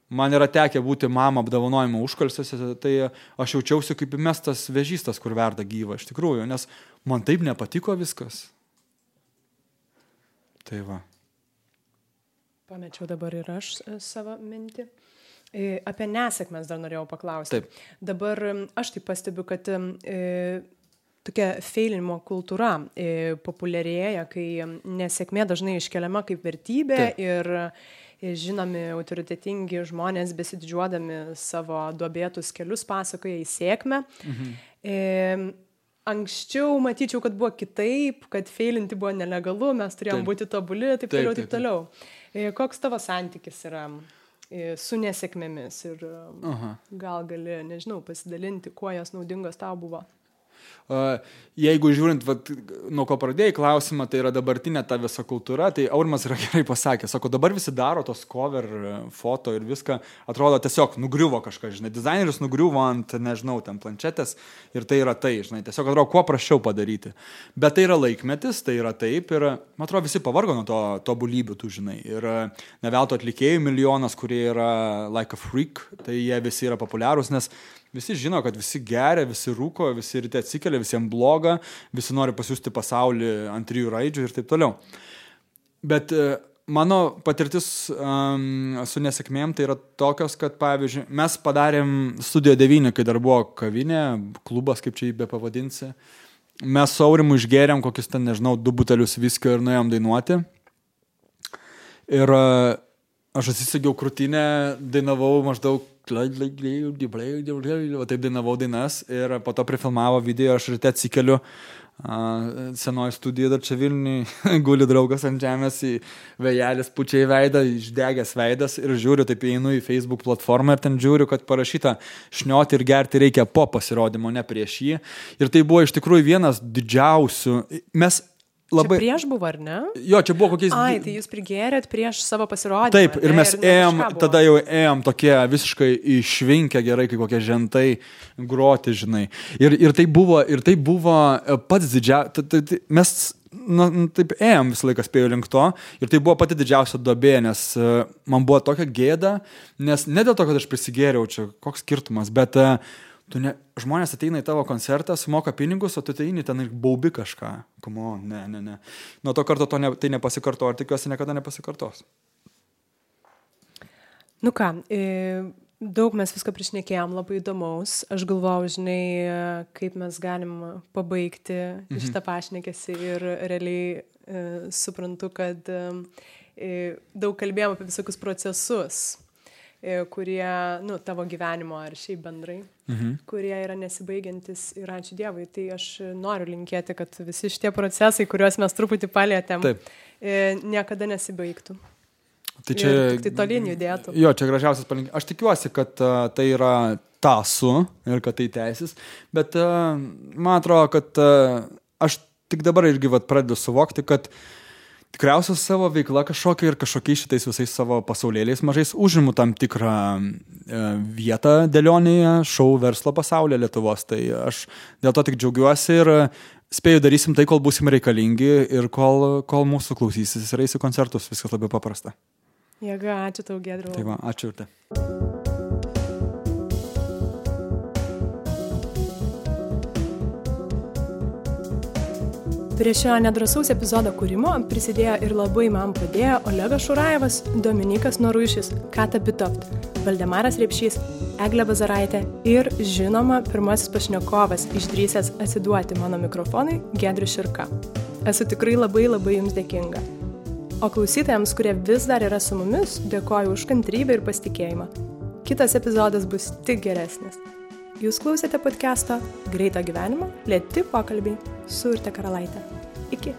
Man yra tekę būti mama apdovanojimo užkalsiuose, tai aš jaučiausi kaip įmestas vežystas, kur verda gyva iš tikrųjų, nes man taip nepatiko viskas. Tai va. Pamečiau dabar ir aš e, savo mintį. Apie nesėkmės dar norėjau paklausti. Taip. Dabar aš taip pastebiu, kad e, tokia feilinimo kultūra e, populiarėja, kai nesėkmė dažnai iškeliama kaip vertybė Taip. ir žinomi autoritetingi žmonės besididžiuodami savo duobėtus kelius pasakoja į sėkmę. Mhm. E, Anksčiau matyčiau, kad buvo kitaip, kad feilinti buvo nelegalu, mes turėjom Taip. būti tobuli, taip, Taip, toliau, taip, taip toliau. Koks tavo santykis yra su nesėkmėmis ir Aha. gal gali, nežinau, pasidalinti, kuo jos naudingos tau buvo? Jeigu žiūrint, vat, nuo ko pradėjai klausimą, tai yra dabartinė ta visa kultūra, tai Aurimas yra gerai pasakęs, sako, dabar visi daro tos cover e, foto ir viską, atrodo tiesiog nugriuvo kažkas, žinai, dizaineris nugriuvo ant, nežinau, ten planšetės ir tai yra tai, žinai, tiesiog atrodo, kuo prašiau padaryti. Bet tai yra laikmetis, tai yra taip ir, man atrodo, visi pavargo nuo to tobulybių, tu žinai. Ir e, ne velto atlikėjų milijonas, kurie yra like a freak, tai jie visi yra populiarūs, nes Visi žino, kad visi geria, visi rūko, visi ryte atsikelia, visiems bloga, visi nori pasiūsti pasaulį ant trijų raidžių ir taip toliau. Bet e, mano patirtis um, su nesėkmėm tai yra tokios, kad pavyzdžiui, mes padarėm studiją 9, kai dar buvo kavinė, klubas, kaip čia jį be pavadinsi. Mes su Aurimu išgėrėm kokius ten, nežinau, du butelius viskio ir nuėjom dainuoti. Ir e, aš atsisegiau krūtinę, dainavau maždaug Va taip dainavau dainas ir po to prifilmavo video, aš ryte atsikeliu, a, senoji studija dar čia Vilniui, guli draugas ant žemės, į vėjelis pučiai veidą, išdegęs veidas ir žiūriu, taip einu į Facebook platformą ir ten žiūriu, kad parašyta šnioti ir gerti reikia po pasirodymo, ne prieš jį. Ir tai buvo iš tikrųjų vienas didžiausių. Mes Labai... Čia prieš buvo, ar ne? Jo, čia buvo kokiais... Ai, tai jūs prigėrėt prieš savo pasirodymą. Taip, ir mes ne ėjom, tada jau ėjom tokie visiškai išvinkę gerai, kaip kokie žentai groti, žinai. Ir, ir tai buvo, ir tai buvo e, pats didžiausias, mes na, taip ėjom visą laiką spėjau link to ir tai buvo pati didžiausia dobė, nes e, man buvo tokia gėda, nes ne dėl to, kad aš prisigėriau čia, koks skirtumas, bet e, tu ne, žmonės ateina į tavo koncertą, sumoka pinigus, o tu ateini ten ir baubi kažką. Komo, ne, ne, ne. Nuo to karto to ne, tai nepasikarto ir tikiuosi niekada nepasikartos. Nu ką, e, daug mes viską priešnekėjom, labai įdomaus. Aš galvojau, žinai, kaip mes galim pabaigti mhm. šitą pašnekėsi ir realiai e, suprantu, kad e, daug kalbėjom apie visokius procesus kurie, nu, tavo gyvenimo ar šiaip bendrai, mhm. kurie yra nesibaigiantis ir ačiū Dievui. Tai aš noriu linkėti, kad visi šitie procesai, kuriuos mes truputį palėtėm, Taip. e, niekada nesibaigtų. Tai čia, Ir tik tai tolyn judėtų. Jo, čia gražiausias palinkėjimas. Aš tikiuosi, kad uh, tai yra tasu ir kad tai tęsis, bet uh, man atrodo, kad uh, aš tik dabar irgi vat, pradedu suvokti, kad tikriausiai savo veikla kažkokia ir kažkokiais šitais visais savo pasaulėliais mažais užimu tam tikrą uh, vietą dėlionėje šou verslo pasaulyje Lietuvos. Tai aš dėl to tik džiaugiuosi ir spėju darysim tai, kol busim reikalingi ir kol, kol mūsų klausysis ir eis į koncertus. Viskas labai paprasta. Jėga, ačiū tau, Gedriu. Tai va, ačiū ir te. Prie šio nedrasaus epizodo kūrimo prisidėjo ir labai man padėjo Olegas Šurajevas, Dominikas Norušis, Kata Bitoft, Valdemaras Repšys, Eglė Bazaraitė ir, žinoma, pirmasis pašnekovas išdrysęs atsiduoti mano mikrofonui Gedriu Širka. Esu tikrai labai labai jums dėkinga. O klausytojams, kurie vis dar yra su mumis, dėkoju už kantrybę ir pasitikėjimą. Kitas epizodas bus tik geresnis. Jūs klausėte podcast'o Greito gyvenimo, lėti pokalbiai su Urte Karalaitė. Iki.